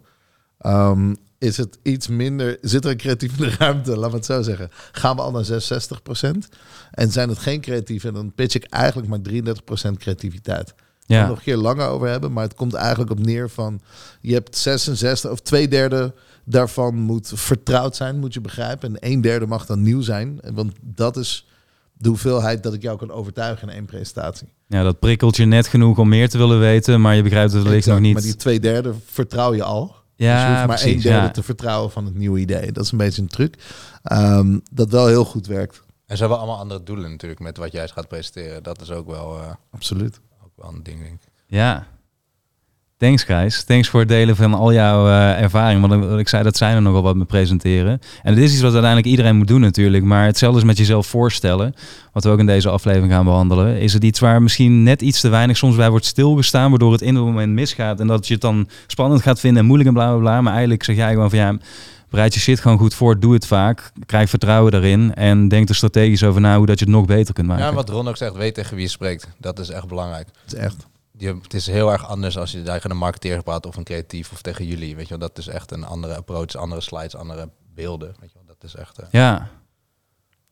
Ehm, is het iets minder, zit er een creatief in de ruimte, laat me het zo zeggen. Gaan we al naar 66%? En zijn het geen creatieven, dan pitch ik eigenlijk maar 33% creativiteit. Daar ja. nog een keer langer over hebben, maar het komt eigenlijk op neer van, je hebt 66 of twee derde daarvan moet vertrouwd zijn, moet je begrijpen. En een derde mag dan nieuw zijn, want dat is de hoeveelheid dat ik jou kan overtuigen in één presentatie. ja, dat prikkelt je net genoeg om meer te willen weten, maar je begrijpt het wellicht nog niet. Maar die twee derde vertrouw je al. ja, dus je hoeft maar precies, één derde ja. te vertrouwen van het nieuwe idee. Dat is een beetje een truc. Ehm, dat wel heel goed werkt. En ze hebben allemaal andere doelen natuurlijk met wat jij gaat presenteren. Dat is ook wel, eh, Absoluut. ook wel een ding, denk ik. Ja. Thanks, guys. Thanks voor het delen van al jouw eh ervaring. Want ik zei, dat zijn er nogal wat me presenteren. En het is iets wat uiteindelijk iedereen moet doen natuurlijk. Maar hetzelfde is met jezelf voorstellen. Wat we ook in deze aflevering gaan behandelen. Is het iets waar misschien net iets te weinig soms bij wordt stilgestaan. Waardoor het in het moment misgaat. En dat je het dan spannend gaat vinden en moeilijk en bla bla bla. Maar eigenlijk zeg jij gewoon van ja... Bereid je shit gewoon goed voor, doe het vaak, krijg vertrouwen daarin en denk er strategisch over na hoe dat je het nog beter kunt maken. Ja, wat Ron ook zegt, weet tegen wie je spreekt. Dat is echt belangrijk. Het is echt. Je, het is heel erg anders als je tegen een marketeer praat of een creatief of tegen jullie. Weet je wel, dat is echt een andere approach, andere slides, andere beelden. Weet je wel, dat is echt. eh, Ja,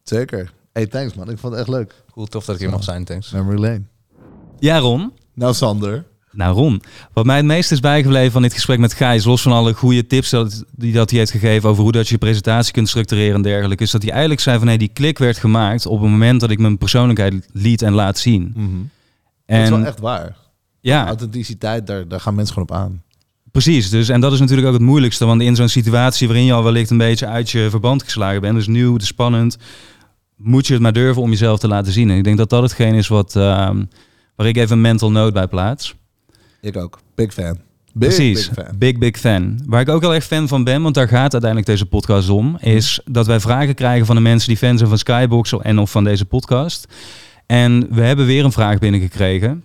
Zeker. Hey, thanks man. Ik vond het echt leuk. Cool, tof dat ik hier mag zijn, thanks. Memory Lane. Ja, Ron. Nou, Sander. Nou, Ron. Wat mij het meest is bijgebleven van dit gesprek met Gijs, los van alle goede tips dat, die dat hij heeft gegeven over hoe dat je je presentatie kunt structureren en dergelijke, is dat hij eigenlijk zei van hey, die klik werd gemaakt op het moment dat ik mijn persoonlijkheid liet en laat zien. Dat En is wel echt waar. Ja, Authenticiteit, daar, daar gaan mensen gewoon op aan. Precies, dus en dat is natuurlijk ook het moeilijkste, want in zo'n situatie waarin je al wellicht een beetje uit je verband geslagen bent, dus nieuw, is spannend, moet je het maar durven om jezelf te laten zien. En ik denk dat dat hetgeen is wat, ehm, waar ik even een mental note bij plaats. Ik ook. Big fan. Big, Precies, big fan. big, big fan. Waar ik ook wel echt fan van ben, want daar gaat uiteindelijk deze podcast om, is dat wij vragen krijgen van de mensen die fan zijn van Skybox en of van deze podcast. En we hebben weer een vraag binnengekregen.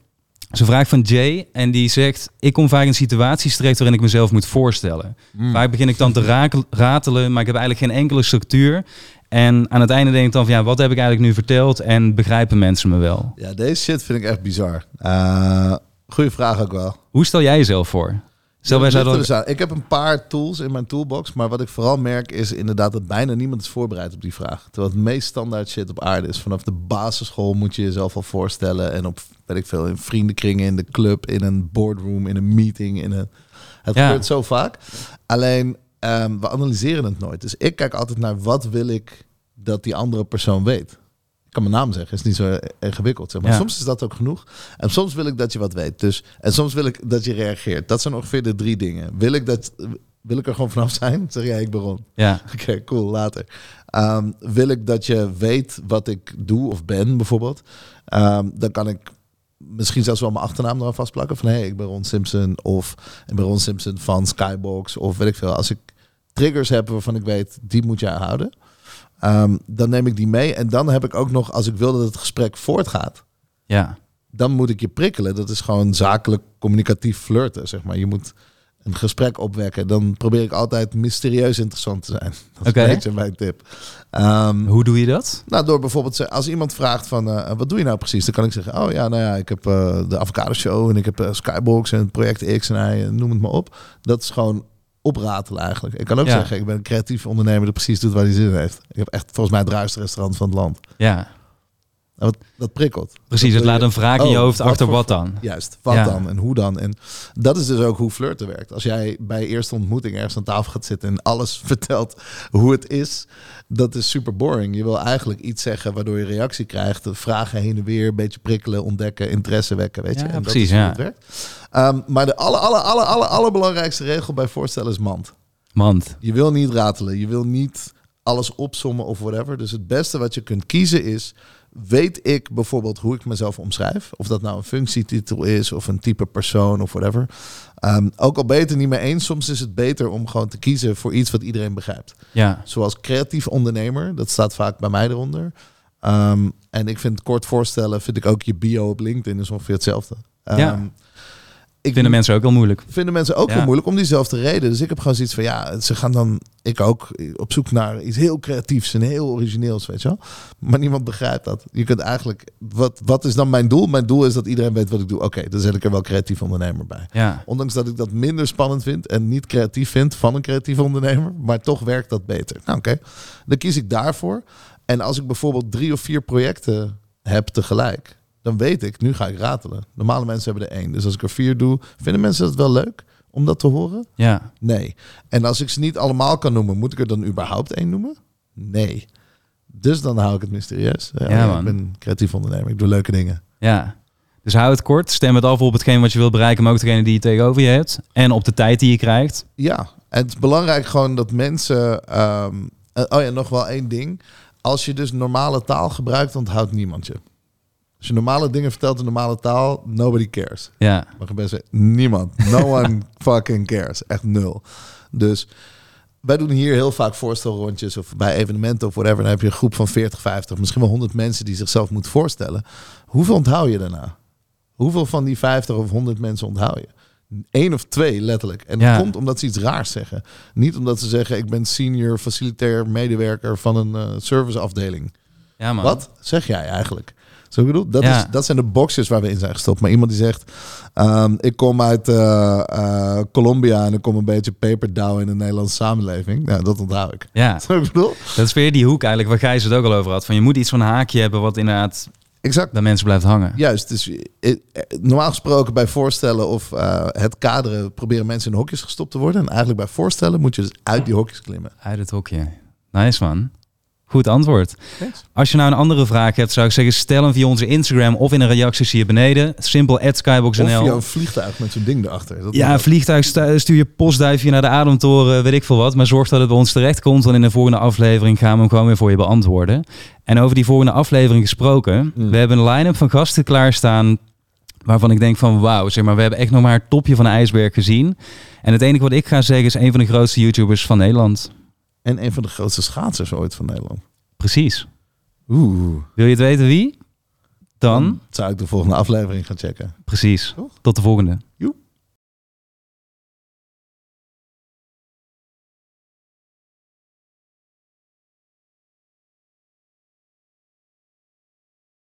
Is een vraag van Jay en die zegt, ik kom vaak in situaties terecht waarin ik mezelf moet voorstellen. Mm. Vaak begin ik dan te rakel- ratelen, maar ik heb eigenlijk geen enkele structuur. En aan het einde denk ik dan van, ja, wat heb ik eigenlijk nu verteld en begrijpen mensen me wel? Ja, deze shit vind ik echt bizar. Eh goeie vraag ook wel. Hoe stel jij jezelf voor? Stel, wij zouden... dus. Ik heb een paar tools in mijn toolbox, maar wat ik vooral merk is inderdaad dat bijna niemand is voorbereid op die vraag. Terwijl het meest standaard shit op aarde is. Vanaf de basisschool moet je jezelf al voorstellen en op, weet ik veel, in vriendenkringen, in de club, in een boardroom, in een meeting, in een... Het Ja. gebeurt zo vaak. Alleen, ehm, we analyseren het nooit. Dus ik kijk altijd naar wat wil ik dat die andere persoon weet. Kan mijn naam zeggen, is niet zo ingewikkeld. Zeg maar. Ja. Soms is dat ook genoeg. En soms wil ik dat je wat weet. Dus, en soms wil ik dat je reageert. Dat zijn ongeveer de drie dingen. Wil ik, dat, wil ik er gewoon vanaf zijn? Zeg jij, ik ben Ron. Ja, Oké, cool, later. Ehm, wil ik dat je weet wat ik doe of ben, bijvoorbeeld? Ehm, dan kan ik misschien zelfs wel mijn achternaam eraan vastplakken. Van hé, hey, ik ben Ron Simpson. Of ik ben Ron Simpson van Skybox. Of weet ik veel. Als ik triggers heb waarvan ik weet, die moet je aanhouden. Ehm, dan neem ik die mee. En dan heb ik ook nog, als ik wil dat het gesprek voortgaat, ja. dan moet ik je prikkelen. Dat is gewoon zakelijk communicatief flirten, zeg maar. Je moet een gesprek opwekken. Dan probeer ik altijd mysterieus interessant te zijn. Dat is een beetje mijn tip. Ehm, Hoe doe je dat? nou, door bijvoorbeeld, ze- als iemand vraagt van, eh, wat doe je nou precies? Dan kan ik zeggen, oh ja, nou ja, ik heb eh, de Avocado Show en ik heb eh, Skybox en Project X en hij, noem het maar op. Dat is gewoon opratelen eigenlijk. Ik kan ook Ja. zeggen, ik ben een creatief ondernemer die precies doet waar hij zin in heeft. Ik heb echt volgens mij het ruiste restaurant van het land. Ja, En wat, dat prikkelt. precies. Dat Het laat je- een vraag in je Oh, hoofd wat achter voor- wat dan. Juist, wat Ja. dan en hoe dan. En dat is dus ook hoe flirten werkt. Als jij bij eerste ontmoeting ergens aan tafel gaat zitten en alles vertelt hoe het is, dat is super boring. Je wil eigenlijk iets zeggen waardoor je reactie krijgt. Vragen heen en weer, een beetje prikkelen, ontdekken, interesse wekken, weet je. Ja, en precies, dat is hoe ja. het werkt. Ehm, maar de aller, aller, aller, aller, allerbelangrijkste regel bij voorstellen is mand. Mand. Je wil niet ratelen. Je wil niet alles opsommen of whatever. Dus het beste wat je kunt kiezen is... Weet ik bijvoorbeeld hoe ik mezelf omschrijf? Of dat nou een functietitel is of een type persoon of whatever. Ehm, ook al ben je het er niet mee eens, soms is het beter om gewoon te kiezen voor iets wat iedereen begrijpt. Ja, Zoals creatief ondernemer, dat staat vaak bij mij eronder. Ehm, en ik vind kort voorstellen, vind ik ook je bio op LinkedIn is ongeveer hetzelfde. Ja. Ik vinden mensen ook wel moeilijk. vinden mensen ook Ja. wel moeilijk om diezelfde reden. Dus ik heb gewoon zoiets van ja, ze gaan dan, ik ook, op zoek naar iets heel creatiefs en heel origineels, weet je wel. Maar niemand begrijpt dat. Je kunt eigenlijk, wat, wat is dan mijn doel? Mijn doel is dat iedereen weet wat ik doe. Oké, dan zet ik er wel creatief ondernemer bij. Ja, Ondanks dat ik dat minder spannend vind en niet creatief vind van een creatief ondernemer, maar toch werkt dat beter. Nou, oké, dan kies ik daarvoor. En als ik bijvoorbeeld drie of vier projecten heb tegelijk, dan weet ik, nu ga ik ratelen. Normale mensen hebben er één. Dus als ik er vier doe, vinden mensen het wel leuk om dat te horen? ja. Nee. En als ik ze niet allemaal kan noemen, moet ik er dan überhaupt één noemen? Nee. Dus dan hou ik het mysterieus. Ja, Ja, ik ben creatief ondernemer. Ik doe leuke dingen. Ja. Dus hou het kort. Stem het af op hetgeen wat je wilt bereiken, maar ook degene die je tegenover je hebt. En op de tijd die je krijgt. Ja, en het is belangrijk gewoon dat mensen. ehm, eh, oh ja, nog wel één ding. Als je dus normale taal gebruikt, onthoudt niemand je. Als je normale dingen vertelt in normale taal, nobody cares. Ja, best zeggen, niemand. No one fucking cares. Echt nul. Dus wij doen hier heel vaak voorstelrondjes of bij evenementen of whatever. Dan heb je een groep van 40, 50, misschien wel 100 mensen die zichzelf moeten voorstellen. Hoeveel onthoud je daarna? Hoeveel van die 50 of 100 mensen onthoud je? Eén of twee, letterlijk. En dat Ja. komt omdat ze iets raars zeggen. Niet omdat ze zeggen, ik ben senior facilitair medewerker van een eh, serviceafdeling. ja man. Wat zeg jij eigenlijk? Zo ik bedoel, dat, Ja. is, dat zijn de boxes waar we in zijn gestopt. Maar iemand die zegt, ehm, ik kom uit eh, Colombia en ik kom een beetje peperdouw in de Nederlandse samenleving. Nou, dat onthoud ik. Ja, Zo ik bedoel? dat is weer die hoek eigenlijk waar Gijs het ook al over had. Van je moet iets van een haakje hebben wat inderdaad Exact. bij mensen blijft hangen. Juist, dus eh, normaal gesproken bij voorstellen of het kaderen proberen mensen in hokjes gestopt te worden. En eigenlijk bij voorstellen moet je dus uit die hokjes klimmen. Uit het hokje. Nice man. Goed antwoord. Thanks. Als je nou een andere vraag hebt, zou ik zeggen, stel hem via onze Instagram of in een reactie hier beneden. Simpel at Of via skybox.nl. een vliegtuig met zo'n ding erachter. Dat Ja, een vliegtuig stu- stuur je postduifje naar de Ademtoren, weet ik veel wat. Maar zorg dat het bij ons terecht komt, want in de volgende aflevering gaan we hem gewoon weer voor je beantwoorden. En over die volgende aflevering gesproken, Mm. we hebben een line-up van gasten klaarstaan waarvan ik denk van wauw, zeg maar, we hebben echt nog maar het topje van de ijsberg gezien. En het enige wat ik ga zeggen is een van de grootste YouTubers van Nederland. En een van de grootste schaatsers ooit van Nederland. Precies. Oeh. Wil je het weten wie? Dan, zou ik de volgende aflevering gaan checken. precies. Toch? Tot de volgende. Joep.